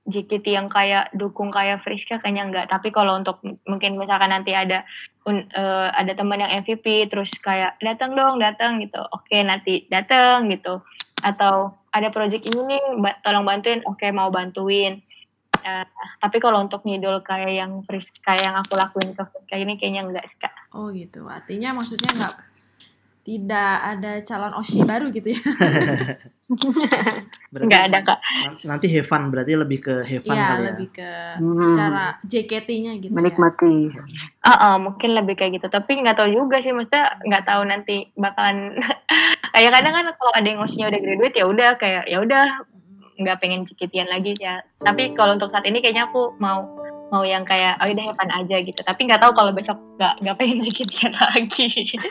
JKT yang kayak dukung kayak Friska kayaknya enggak. Tapi kalau untuk mungkin misalkan nanti ada un- eh, ada teman yang MVP terus kayak datang dong datang gitu. Oke nanti datang gitu. Atau ada project ini nih ba- tolong bantuin. Oke mau bantuin. Eh, tapi kalau untuk ngidol kayak yang Friska kayak yang aku lakuin ke Friska ini kayaknya enggak sih kak. Oh gitu. Artinya maksudnya nggak tidak ada calon oshi baru gitu ya? Berarti Enggak ada kak. nan- Nanti Heaven berarti lebih ke Heaven Iya kali ya. lebih ke Hmm. secara JKT-nya gitu. Menikmati. Ah, ah, mungkin lebih kayak gitu. Tapi nggak tahu juga sih, maksudnya nggak tahu nanti bakalan kayak kadang kan kalau ada yang ngosinya udah graduate ya udah kayak ya udah nggak pengen cikitian lagi ya. Tapi kalau untuk saat ini kayaknya aku mau mau yang kayak oh udah Evan aja gitu. Tapi nggak tahu kalau besok nggak nggak pengen cikitian lagi. Iya.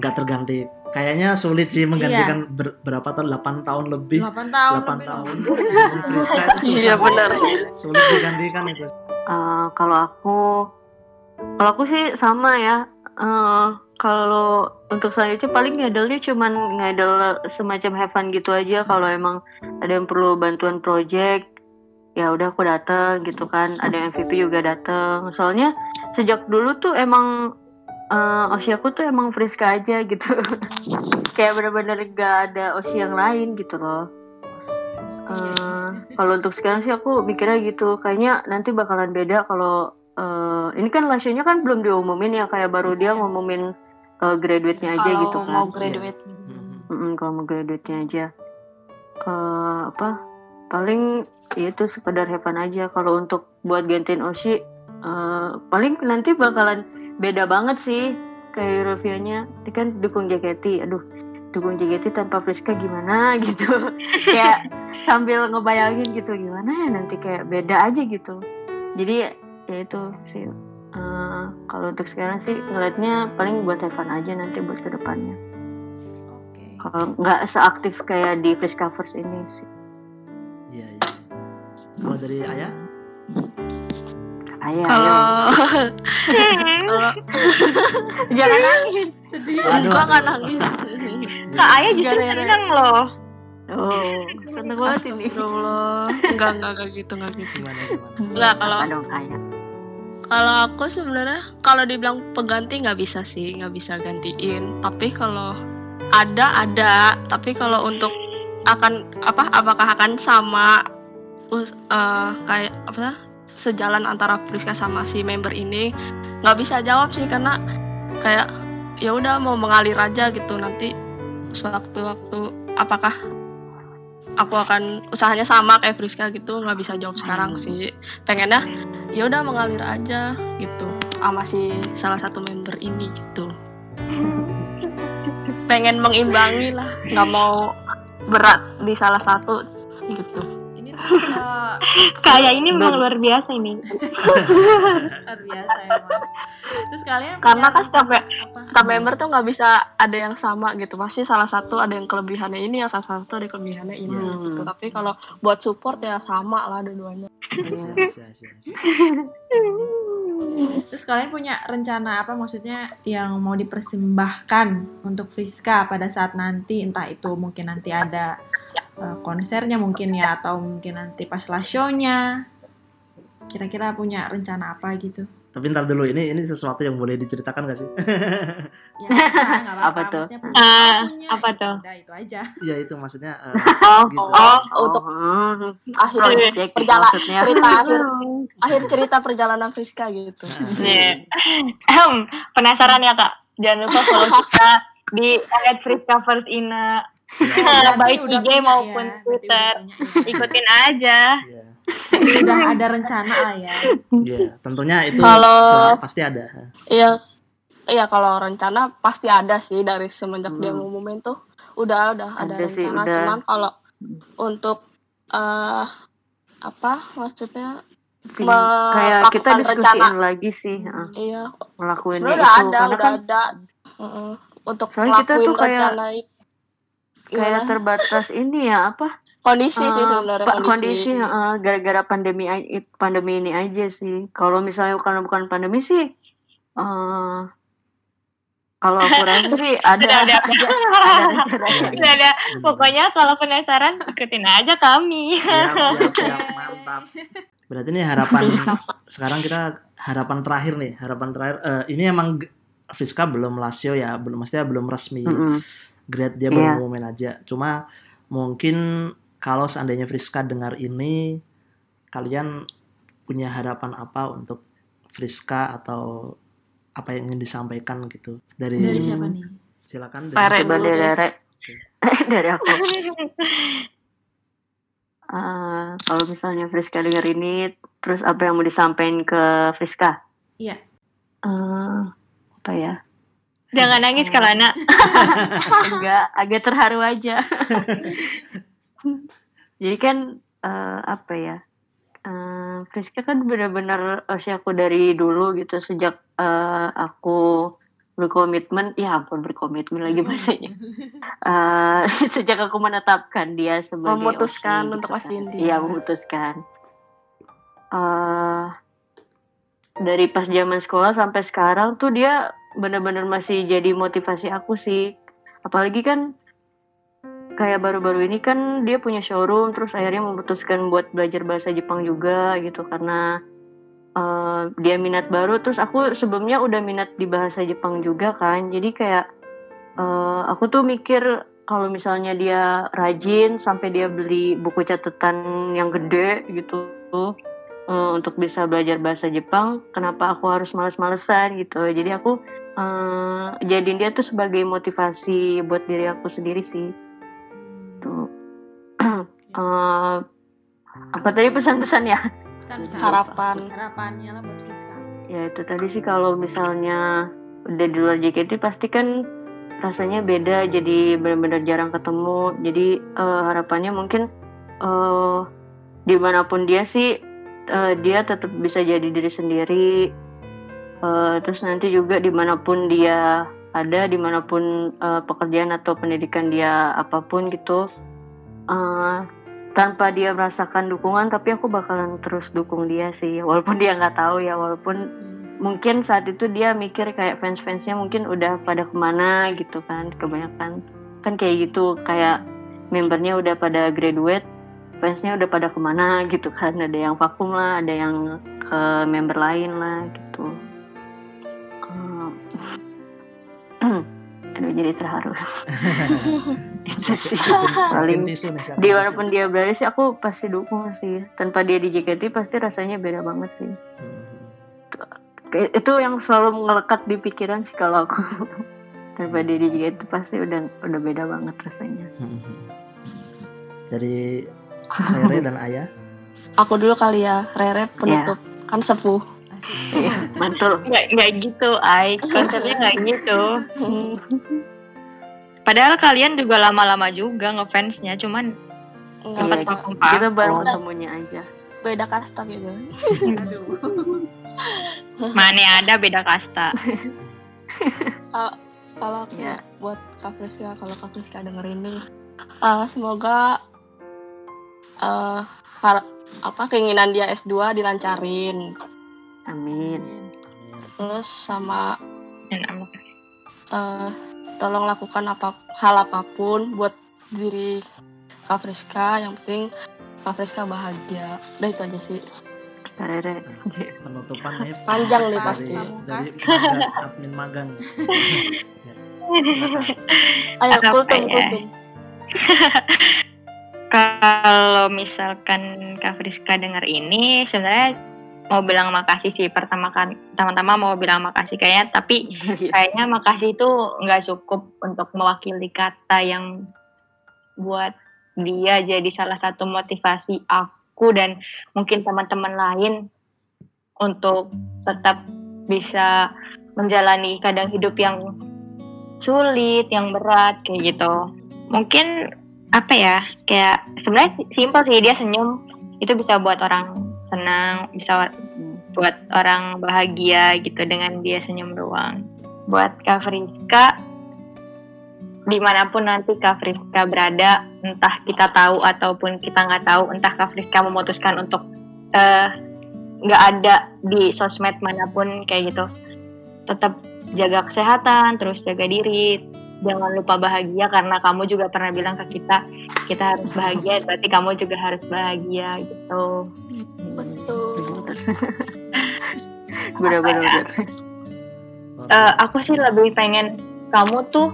Nggak terganti. Kayaknya sulit sih menggantikan ber- berapa tahun? 8 tahun lebih. 8 tahun 8 lebih tahun. Iya benar. Sulit digantikan itu. Eh, kalau aku kalau aku sih sama ya Eh, kalau untuk selanjutnya paling ngidolnya cuman ngidol semacam have fun gitu aja. Kalau emang ada yang perlu bantuan project ya udah aku dateng gitu kan. Ada yang MVP juga dateng. Soalnya sejak dulu tuh emang eh osi aku tuh emang Friska aja gitu. Kayak bener-bener gak ada osi yang lain gitu loh. Eh, kalau untuk sekarang sih aku mikirnya gitu. Kayaknya nanti bakalan beda kalau eh, ini kan lasionya kan belum diumumin ya kayak baru dia ngumumin eh, graduate-nya aja Kalau gitu kan. mau graduate. Hmm. Mm-mm, kalau mau graduate-nya aja. Eh, apa paling ya itu sekedar have fun aja. Kalau untuk buat gantiin Oshi eh, paling nanti bakalan beda banget sih kayak Eurovia-nya ini kan dukung JKT aduh dukung JKT tanpa Friska gimana gitu. Kayak sambil ngebayangin gitu gimana ya nanti kayak beda aja gitu. Jadi ya itu sih Eh, kalau untuk sekarang sih ngeliatnya paling buat have fun aja nanti buat ke depannya Oke. kalau nggak seaktif kayak di Friska First ini sih Iya, iya. Kalau dari ayah? ayah Kalau jangan nangis Sedih. Gua nggak nangis. Kak Ayah justru seneng loh. oh seneng banget ini Astagfirullah. Enggak enggak enggak gitu enggak gitu. Gimana, gimana? Enggak kalau ayah Kalau aku sebenarnya kalau dibilang pengganti nggak bisa sih, nggak bisa gantiin. Tapi kalau ada ada, tapi kalau untuk akan apa apakah akan sama eh, kayak apa sejalan antara Priska sama si member ini nggak bisa jawab sih karena kayak ya udah mau mengalir aja gitu nanti sewaktu-waktu apakah aku akan usahanya sama kayak Priska gitu nggak bisa jawab sekarang sih. Pengennya ya udah mengalir aja gitu sama si salah satu member ini gitu. Pengen mengimbangi lah nggak mau berat di salah satu gitu Eh, Kayak ini memang luar biasa ini. luar biasa emang. Terus kalian Karena kan setiap setiap member tuh nggak bisa ada yang sama gitu pasti salah satu ada yang kelebihannya ini yang salah satu ada kelebihannya ini Hmm. gitu tapi kalau buat support ya sama lah dua-duanya iya, iya, iya. Terus kalian punya rencana apa maksudnya yang mau dipersembahkan untuk Friska pada saat nanti entah itu mungkin nanti ada eh, konsernya mungkin ya atau mungkin nanti pas live show-nya. Kira-kira punya rencana apa gitu? Tapi ntar dulu ini ini sesuatu yang boleh diceritakan gak sih? Ya nggak apa-apa. Apa tuh? Punya, Ah, punya, apa ya tuh? Udah itu aja. Iya itu maksudnya eh, Oh, gitu. oh untuk hmm, akhir project perjalanan maksudnya. cerita akhir akhir cerita perjalanan Friska gitu Nah, Nih. Ahem, penasaran ya kak? Jangan lupa follow kita di at Berarti Baik udah IG maupun ya, Twitter. udah punya ya. Ikutin aja. Iya. Berarti udah ada rencana lah ya. Iya, tentunya itu Kalau- pasti ada. iya iya kalau rencana pasti ada sih dari semenjak dia Hmm. ngumumin tuh udah udah ada, Ada sih, rencana udah. cuman kalau untuk eh apa maksudnya Sih, kayak kita melakukan diskusiin rencana. lagi sih heeh, iya ngelakuinnya sebenarnya itu udah ada karena udah kan ada Mm-mm. untuk Soalnya kita tuh kayak- rencana itu kayak Gimana? terbatas ini ya apa kondisi sih eh, sebenarnya kondisi, kondisi heeh, gara-gara pandemi pandemi ini aja sih kalau misalnya karena bukan pandemi sih eh kalau aku rasa sih ada udah. ada rencana Iya, ada. Bener. Pokoknya kalau penasaran ikutin aja kami. siap, siap, siap, mantap. Berarti ini harapan sekarang kita harapan terakhir nih, harapan terakhir. eh, ini emang Friska belum lasio ya, belum maksudnya belum resmi Mm-mm. Grade dia baru Iya. ngumumin aja. Cuma mungkin kalau seandainya Friska dengar ini, kalian punya harapan apa untuk Friska atau apa yang ingin disampaikan gitu dari, Dari siapa nih? silakan Rere coba dulu dari. Rere dari aku Eh, kalau misalnya Friska denger ini terus apa yang mau disampaikan ke Friska Iya. Eh, apa ya Jangan nangis kalau anak. agak agak terharu aja jadi kan eh, apa ya eh, Friska kan benar-benar usia aku dari dulu gitu sejak eh, aku berkomitmen ya ampun berkomitmen lagi bahasanya Eh, sejak aku menetapkan dia sebagai Memutuskan OSI untuk kan. OSI dia. iya memutuskan Eh, dari pas zaman sekolah sampai sekarang tuh dia benar-benar masih jadi motivasi aku sih. Apalagi kan kayak baru-baru ini kan dia punya showroom terus akhirnya memutuskan buat belajar bahasa Jepang juga gitu. Karena eh, dia minat baru terus aku sebelumnya udah minat di bahasa Jepang juga kan. Jadi kayak eh, aku tuh mikir kalau misalnya dia rajin sampai dia beli buku catatan yang gede gitu eh, untuk bisa belajar bahasa Jepang kenapa aku harus males-malesan gitu. Jadi aku eh, jadiin dia tuh sebagai motivasi buat diri aku sendiri sih tuh Eh, apa tadi pesan-pesan ya Pesan-pesan. Harapan. Harapannya lah buat Friska. ya itu tadi sih kalau misalnya udah di luar JKT pasti kan rasanya beda jadi benar-benar jarang ketemu jadi eh, harapannya mungkin eh di mana pun dia sih eh, dia tetap bisa jadi diri sendiri Eh, terus nanti juga di mana pun dia ada di mana pun eh, pekerjaan atau pendidikan dia apa pun gitu eh, tanpa dia merasakan dukungan tapi aku bakalan terus dukung dia sih. Walaupun dia nggak tahu ya walaupun Hmm. mungkin saat itu dia mikir kayak fans-fansnya mungkin udah pada ke mana gitu kan kebanyakan. Kan kayak gitu kayak membernya udah pada graduate fansnya udah pada ke mana gitu kan. Ada yang vakum lah ada yang ke member lain lah gitu aduh jadi terharu. Itu sih. Paling di mana pun dia berada sih aku pasti dukung sih. Tanpa dia di JKT pasti rasanya beda banget sih. Hmm. Itu yang selalu ngelekat di pikiran sih kalau aku. Tanpa dia di JKT pasti udah udah beda banget rasanya. Hmm. Dari Rere dan Ayah. aku dulu kali ya Rere penutup. Kan sepuh Asik. Iya, mantul Nggak, nggak gitu, Ai. Konsepnya nggak gitu. Padahal kalian juga lama-lama juga ngefansnya, cuman sempat Iya, vakum kita baru ketemunya aja. beda kasta gitu Aduh. Mana ada beda kasta. kalau aku Iya. buat Kak Friska kalau Kak Friska denger ini eh, semoga har- apa keinginan dia S2 dilancarin Amin. terus sama Dan amat. eh tolong lakukan apa hal apa pun buat diri Kak Friska. Yang penting Kak Friska bahagia. Udah itu aja sih. Tarere. penutupannya Panjang nih pasti. dari admin magang. Ya, ayo kultum kultum. Kalau misalkan Kak Friska dengar ini, sebenarnya mau bilang makasih sih pertama kan pertama-tama mau bilang makasih kayaknya tapi kayaknya makasih itu nggak cukup untuk mewakili kata yang buat dia jadi salah satu motivasi aku dan mungkin teman-teman lain untuk tetap bisa menjalani kadang hidup yang sulit, yang berat kayak gitu. Mungkin apa ya? Kayak sebenarnya simpel sih dia senyum itu bisa buat orang senang, bisa buat orang bahagia gitu dengan dia senyum doang. Buat Kak Friska, di mana pun nanti Kak Friska berada, entah kita tahu ataupun kita nggak tahu, entah Kak Friska memutuskan untuk eh, nggak ada di sosmed mana pun kayak gitu, tetap jaga kesehatan, terus jaga diri, jangan lupa bahagia karena kamu juga pernah bilang ke kita, kita harus bahagia, berarti kamu juga harus bahagia gitu. betul Bener-bener. Eh, aku sih lebih pengen kamu tuh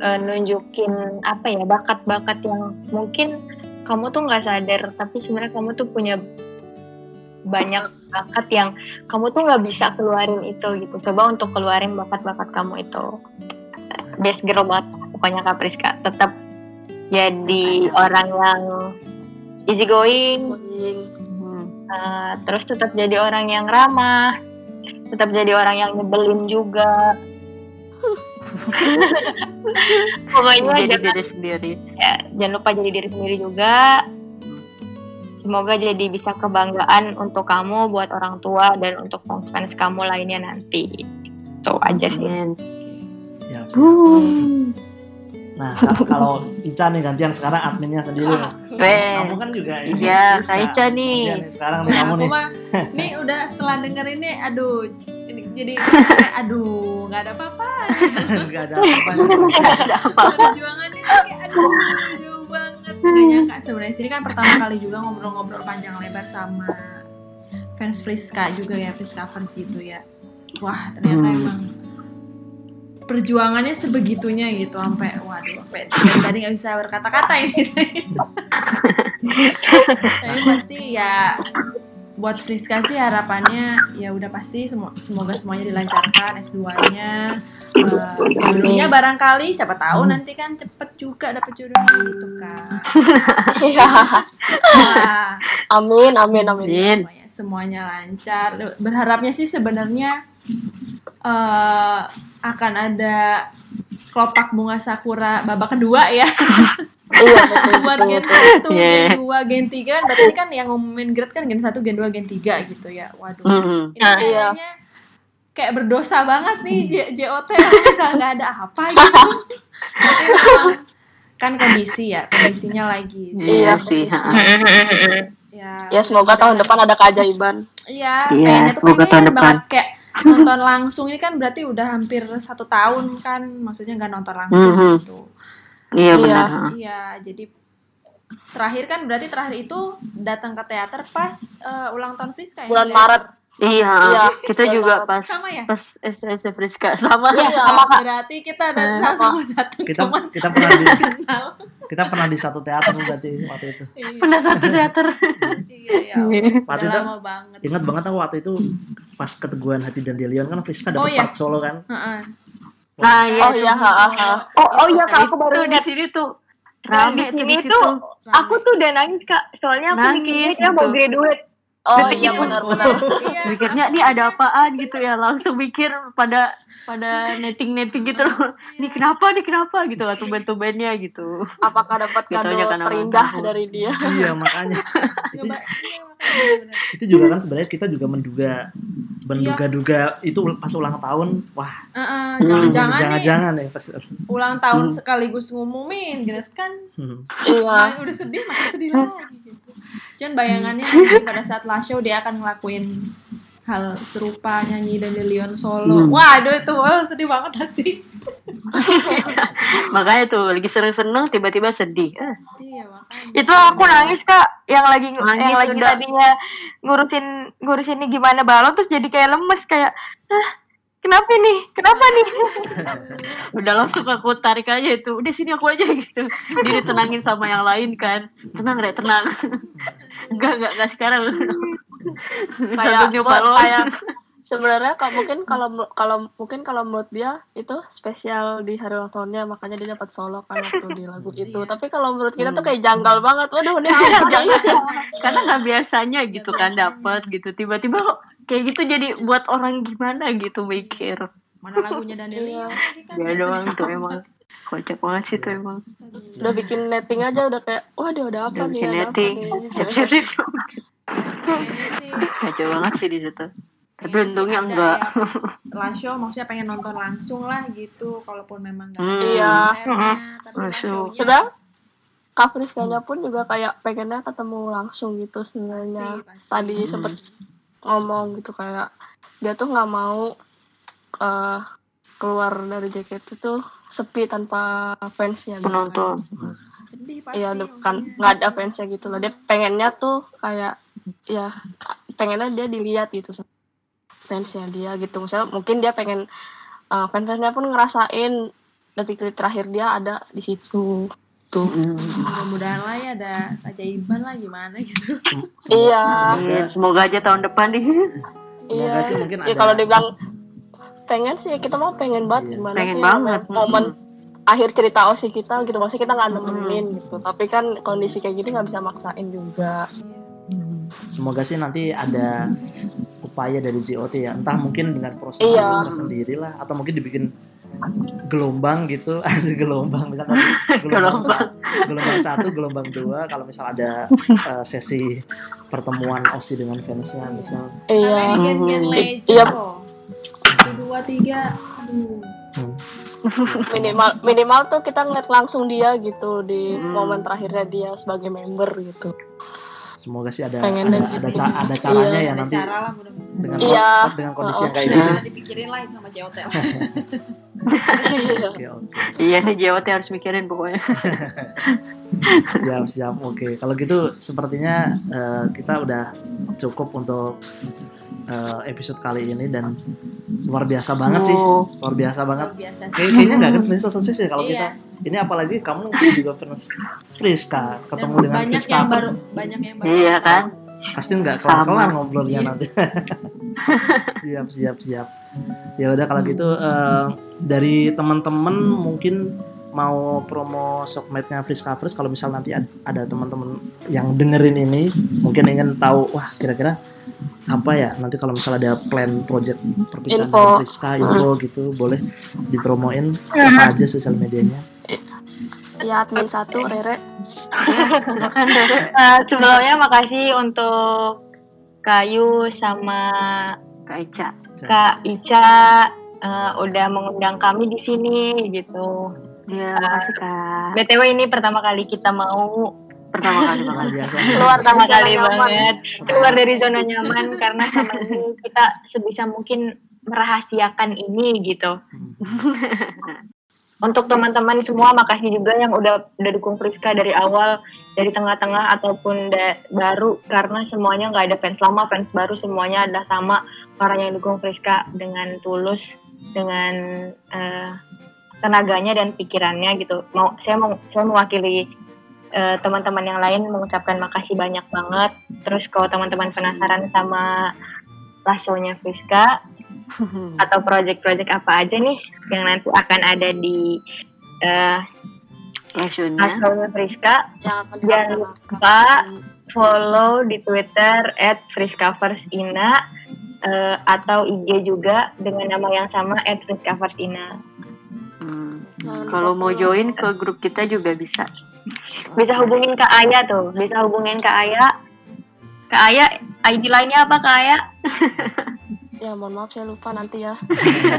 eh, nunjukin apa ya bakat-bakat yang mungkin kamu tuh nggak sadar tapi sebenarnya kamu tuh punya banyak bakat yang kamu tuh nggak bisa keluarin itu gitu. Coba untuk keluarin bakat-bakat kamu itu. Best girl banget pokoknya Kak Priska. Tetap jadi orang yang easy going Hmm. eh, terus tetap jadi orang yang ramah tetap jadi orang yang nyebelin juga. Pokoknya Jadi jangan, diri sendiri. ya, jangan lupa jadi diri sendiri juga semoga jadi bisa kebanggaan untuk kamu buat orang tua dan untuk fans kamu lainnya nanti itu aja sih Amin. siap, siap. Hmm. nah ka- kalau Ica nih gantian sekarang adminnya sendiri kamu kan juga ini Iya. Kak Ica nih. Nih, sekarang nih Nah, kamu nih mah nih udah setelah denger ini aduh ini jadi aduh nggak ada apa-apa nggak ada apa-apa perjuangan itu kayak aduh nggak nyangka sebenarnya. Sini kan pertama kali juga ngobrol-ngobrol panjang lebar sama fans Friska juga ya Friska Friends gitu ya. Wah ternyata Hmm. emang perjuangannya sebegitunya gitu sampai waduh sampai tadi nggak bisa berkata-kata ini. Tapi pasti ya buat Friska sih harapannya ya udah pasti semo- semoga semuanya dilancarkan S2-nya Eh, jodohnya barangkali siapa tahu nanti kan cepet juga dapet jodohnya gitu kan Iya. Wah, amin amin amin. Semuanya, semuanya lancar. Berharapnya sih sebenarnya eh akan ada kelopak bunga sakura babak kedua ya iya betul buat betul, gen. 1, Iya. gen 2, gen 3 kan berarti ini kan yang ngumumin grade kan gen 1, gen 2, gen 3 gitu ya. Waduh. Hmm. Ini iya. kayaknya kayak berdosa banget nih J- JOT bisa nggak ada apa gitu. Tapi memang kan kondisi ya, kondisinya lagi. Iya Iya, sih. Ya, ya semoga tahun depan ada keajaiban Iya, Iya, tuh semoga tahun depan. banget kayak nonton langsung ini kan berarti udah hampir satu tahun kan, maksudnya nggak nonton langsung Mhm. gitu. Iya Iya. benar. Iya, jadi terakhir kan berarti terakhir itu datang ke teater pas eh, ulang tahun Friska ya. bulan teater. Maret Iya, Iya, kita juga pas Sama ya? pas SS Friska sama. Iya. Sama berarti kita Eh, datang sama datang kita cuman kita pernah di kita pernah di satu teater berarti waktu itu Iya, Pernah satu teater. iya, iya. Udah waktu itu lama banget. ingat banget aku waktu itu pas keteguhan hati dan Delion kan Friska dapat Oh, iya. part solo kan Heeh. Nah, iya. oh iya ha, ha, ha. oh oh iya kak aku baru di sini tuh Nah, rame di sini di situ. tuh aku tuh udah nangis kak soalnya aku Nangis mikirnya dia mau gitu. graduate Oh Detik iya benar-benar. Iya. mikirnya ini ada apaan gitu ya langsung mikir pada pada netting netting gitu loh ini kenapa nih kenapa gitu lah tuben-tubennya gitu Apakah dapat Gitu kado kan, terindah abang. dari dia? iya makanya itu, iya, itu juga kan sebenarnya kita juga menduga menduga-duga itu pas ulang tahun wah Heeh, jangan-jangan nih jangan-jangan ya pas ulang tahun Hmm. sekaligus ngumumin gitu kan hmm. Iya. Nah, udah sedih makin sedih lagi gitu. Cuman bayangannya nanti pada saat last show dia akan ngelakuin hal serupa nyanyi dan Leon solo. Hmm. Waduh itu wah, sedih banget pasti. makanya tuh lagi seneng-seneng tiba-tiba sedih Eh, Iya makanya. Itu aku nangis kak, yang lagi Nangis yang lagi tadinya ngurusin ngurusin ini gimana balon terus jadi kayak lemes kayak, ah, kenapa nih, kenapa nih? udah langsung aku tarik aja itu. Udah sini aku aja gitu. Dia ditenangin sama yang lain kan. Tenang rek tenang. Enggak enggak enggak sekarang. Kayak buat- lo. kayak sebenarnya kalau mungkin kalau mel- kalau mungkin kalau menurut dia itu spesial di hari ulang tahunnya makanya dia dapat solo kan waktu di lagu itu. Iya. tapi kalau menurut kita tuh Hmm. kayak janggal banget. Waduh ini karena nggak biasanya gitu kan dapat gitu. Tiba-tiba kok kayak gitu jadi buat orang gimana gitu mikir. Mana lagunya Iya. lagi kan. biasa doang tuh emang. Kocak banget sih tuh emang. Udah bikin netting aja udah kayak wah dia udah apa udah nih bikin netting. nih?" siap siap siap. Kacau banget sih di situ tapi sih untungnya enggak ya show maksudnya pengen nonton langsung lah gitu kalaupun memang nggak Hmm. Iya. konsernya, tapi show-nya sedang Kak Friskanya pun juga kayak pengennya ketemu langsung gitu sebenarnya tadi sempet ngomong gitu kayak dia tuh nggak mau eh, keluar dari JKT itu sepi tanpa fansnya gitu kan. penonton sedih pasti Iya, kan nggak ada fansnya gitu loh. Dia pengennya tuh kayak ya pengennya dia dilihat gitu sama fansnya dia gitu. Misalnya mungkin dia pengen uh, fans-fansnya pun ngerasain detik-detik terakhir dia ada di situ. Tuh. Hmm. mudah-mudahan lah ya ada keajaiban lah gimana gitu Sem- semoga- Iya. semoga semoga aja tahun depan nih semoga sih mungkin ya ada kalau dibilang pengen sih kita mau pengen banget Iya. gimana Pengen sih banget. momen akhir cerita osi kita gitu maksudnya kita nggak Hmm. nemenin gitu tapi kan kondisi kayak gini nggak bisa maksain juga semoga sih nanti ada upaya dari JOT ya. Entah mungkin dengan proses Iya. tersendiri lah atau mungkin dibikin gelombang gitu. Asli gelombang. Misalkan gelombang, Gelombang. sa- gelombang satu gelombang dua. Kalau misal ada eh, sesi pertemuan osi dengan fansnya misal. Iya. Hmm. legend Iya. satu dua tiga. Aduh. Minimal minimal tuh kita ngeliat langsung dia gitu di Hmm. momen terakhirnya dia sebagai member gitu semoga sih ada Pengen ada, ada, ca- ada caranya Iya. ya ada nanti cara lah mudah-mudahan. dengan Iya. dengan kondisi yang Oh, kayak oh. gini. Nah, dipikirin lah itu sama JOT lah. Oke oke. Iya nih JWT harus mikirin pokoknya. Siap siap. Oke. Kalau gitu sepertinya eh, kita udah cukup untuk eh, episode kali ini dan luar biasa banget sih. Oh, luar biasa banget. Luar biasa sih. Kayak- kayaknya nggak akan selesai selesai sih kalau Iya. kita. Ini apalagi kamu juga fans Friska Dan ketemu dengan banyak Friska yang baru banyak yang baru iya kan? Pasti nggak kelar kelar ngobrolnya Iya. nanti. Siap siap siap. Ya udah kalau gitu eh, dari teman-teman mungkin mau promo sokmetnya Friska First kalau misal nanti ad- ada teman-teman yang dengerin ini mungkin ingin tahu wah kira-kira apa ya nanti kalau misal ada plan project perpisahan Info. dengan Friska info gitu boleh dipromoin apa aja sosial medianya? Ya admin satu Rere. Silakan Rere. Eh, sebelumnya makasih untuk Kayu sama Kak Ica. Kak Ica eh, udah mengundang kami di sini gitu. Iya, makasih Kak. BTW ini pertama kali kita mau Pertama kali luar banget. biasa Keluar pertama kali banget keluar dari zona nyaman karena sama ini kita sebisa mungkin merahasiakan ini gitu. Untuk teman-teman semua makasih juga yang udah udah dukung Friska dari awal, dari tengah-tengah ataupun da- baru karena semuanya nggak ada fans lama, fans baru semuanya ada sama orang yang dukung Friska dengan tulus, dengan eh, tenaganya dan pikirannya gitu. Mau saya mau saya mewakili eh, teman-teman yang lain mengucapkan makasih banyak banget. Terus kalau teman-teman penasaran sama last show-nya Friska atau project-project apa aja nih yang nanti akan ada di eh, Passionnya. last show-nya Friska, Jangan dilaksanakan lupa follow di Twitter at friskaversina eh, atau IG juga dengan nama yang sama at friskaversina. Hmm. Jangan Kalau mau join ke grup kita juga bisa. Bisa hubungin Kak Aya tuh, bisa hubungin Kak Aya. Kak Aya, ID lainnya apa Kak Aya? Ya mohon maaf saya lupa nanti ya.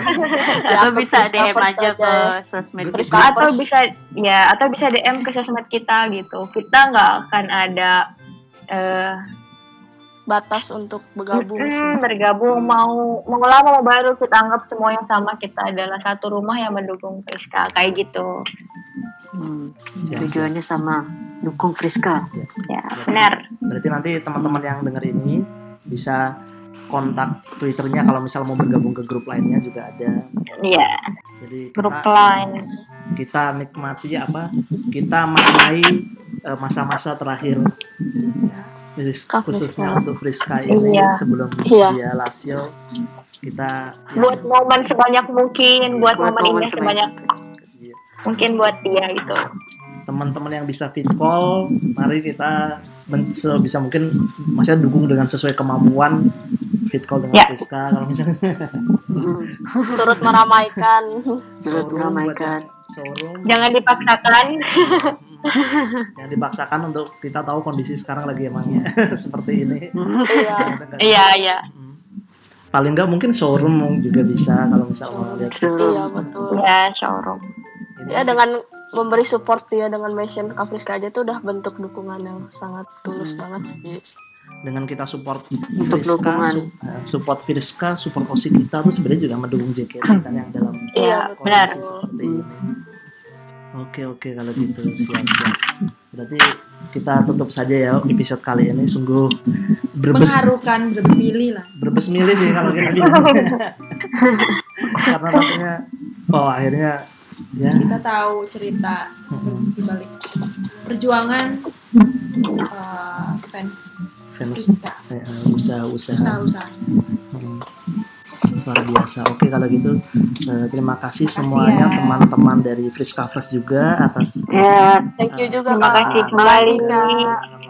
Atau bisa DM aja ke aja. sosmed Terus kita. atau bisa ya atau bisa DM ke sosmed kita gitu kita nggak akan ada eh Batas untuk bergabung. mm, bergabung mau mau lama mau baru kita anggap semua yang sama kita adalah satu rumah yang mendukung Friska kayak gitu Hmm. Siap, Tujuannya sama, dukung Friska. ya benar Berarti nanti teman-teman yang dengar ini bisa kontak Twitternya kalau misal mau bergabung ke grup lainnya juga ada. misalnya. iya Jadi grup kita, line kita nikmati apa? Kita maknai eh, masa-masa terakhir Friska. Fris- khususnya untuk Friska ini Iya. sebelum Iya. dia Lasio kita buat momen sebanyak mungkin buat, Buat momen momen indah sebanyak Iya. Mungkin buat dia gitu teman-teman yang bisa fit call mari kita men- sebisa mungkin maksudnya dukung dengan sesuai kemampuan fit call dengan Ya. Friska kalau misalnya. Turut meramaikan. Turut meramaikan. showroom jangan dipaksakan yang dipaksakan untuk kita tahu kondisi sekarang lagi emangnya seperti ini Iya. iya iya paling nggak mungkin showroom juga bisa kalau misal mau lihat Betul. Iya betul. ya showroom Ya dengan memberi support dia dengan mention Kak Friska aja tuh udah bentuk dukungan yang sangat tulus Hmm. banget sih. dengan kita support Untuk Friska, dukungan. su- eh, support Friska, support Osi kita tuh sebenarnya juga mendukung JKT kan yang dalam Iya, betul. benar. kondisi seperti ini. Oke oke kalau gitu siap siap. Berarti kita tutup saja ya episode kali ini sungguh berbes Mengharukan berbes mili lah. berbes milih sih kalau kita bilang. Karena rasanya oh akhirnya ya Kita tahu cerita di balik perjuangan eh, fans fans Friska. eh, eh, usaha-usaha Usaha-usaha. Hmm. luar biasa oke kalau gitu eh, terima kasih semuanya ya. teman-teman dari Friska First juga atas Ya, Thank you juga Terima Kak. kasih Ah, kembali.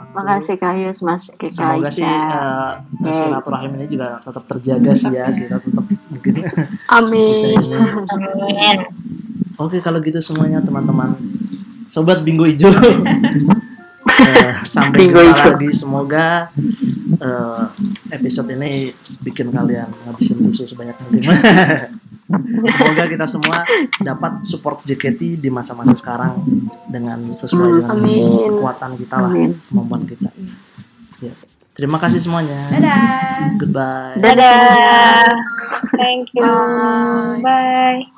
makasih Kak Yus, Mas Kika semoga sih eh, silaturahim ini juga tetap terjaga sih ya kita tetap mungkin bisa Amin. ini amin oke kalau gitu semuanya teman-teman. Sobat bingo hijau Eh, sampai Bingo jumpa hijau. lagi. Semoga eh, episode ini bikin kalian ngabisin susu sebanyak mungkin. Semoga kita semua dapat support JKT di masa-masa sekarang dengan sesuai dengan Amin. kekuatan kita lah Amin. kemampuan kita. Ya. terima kasih semuanya. Dadah. goodbye. Dadah. Thank you. Bye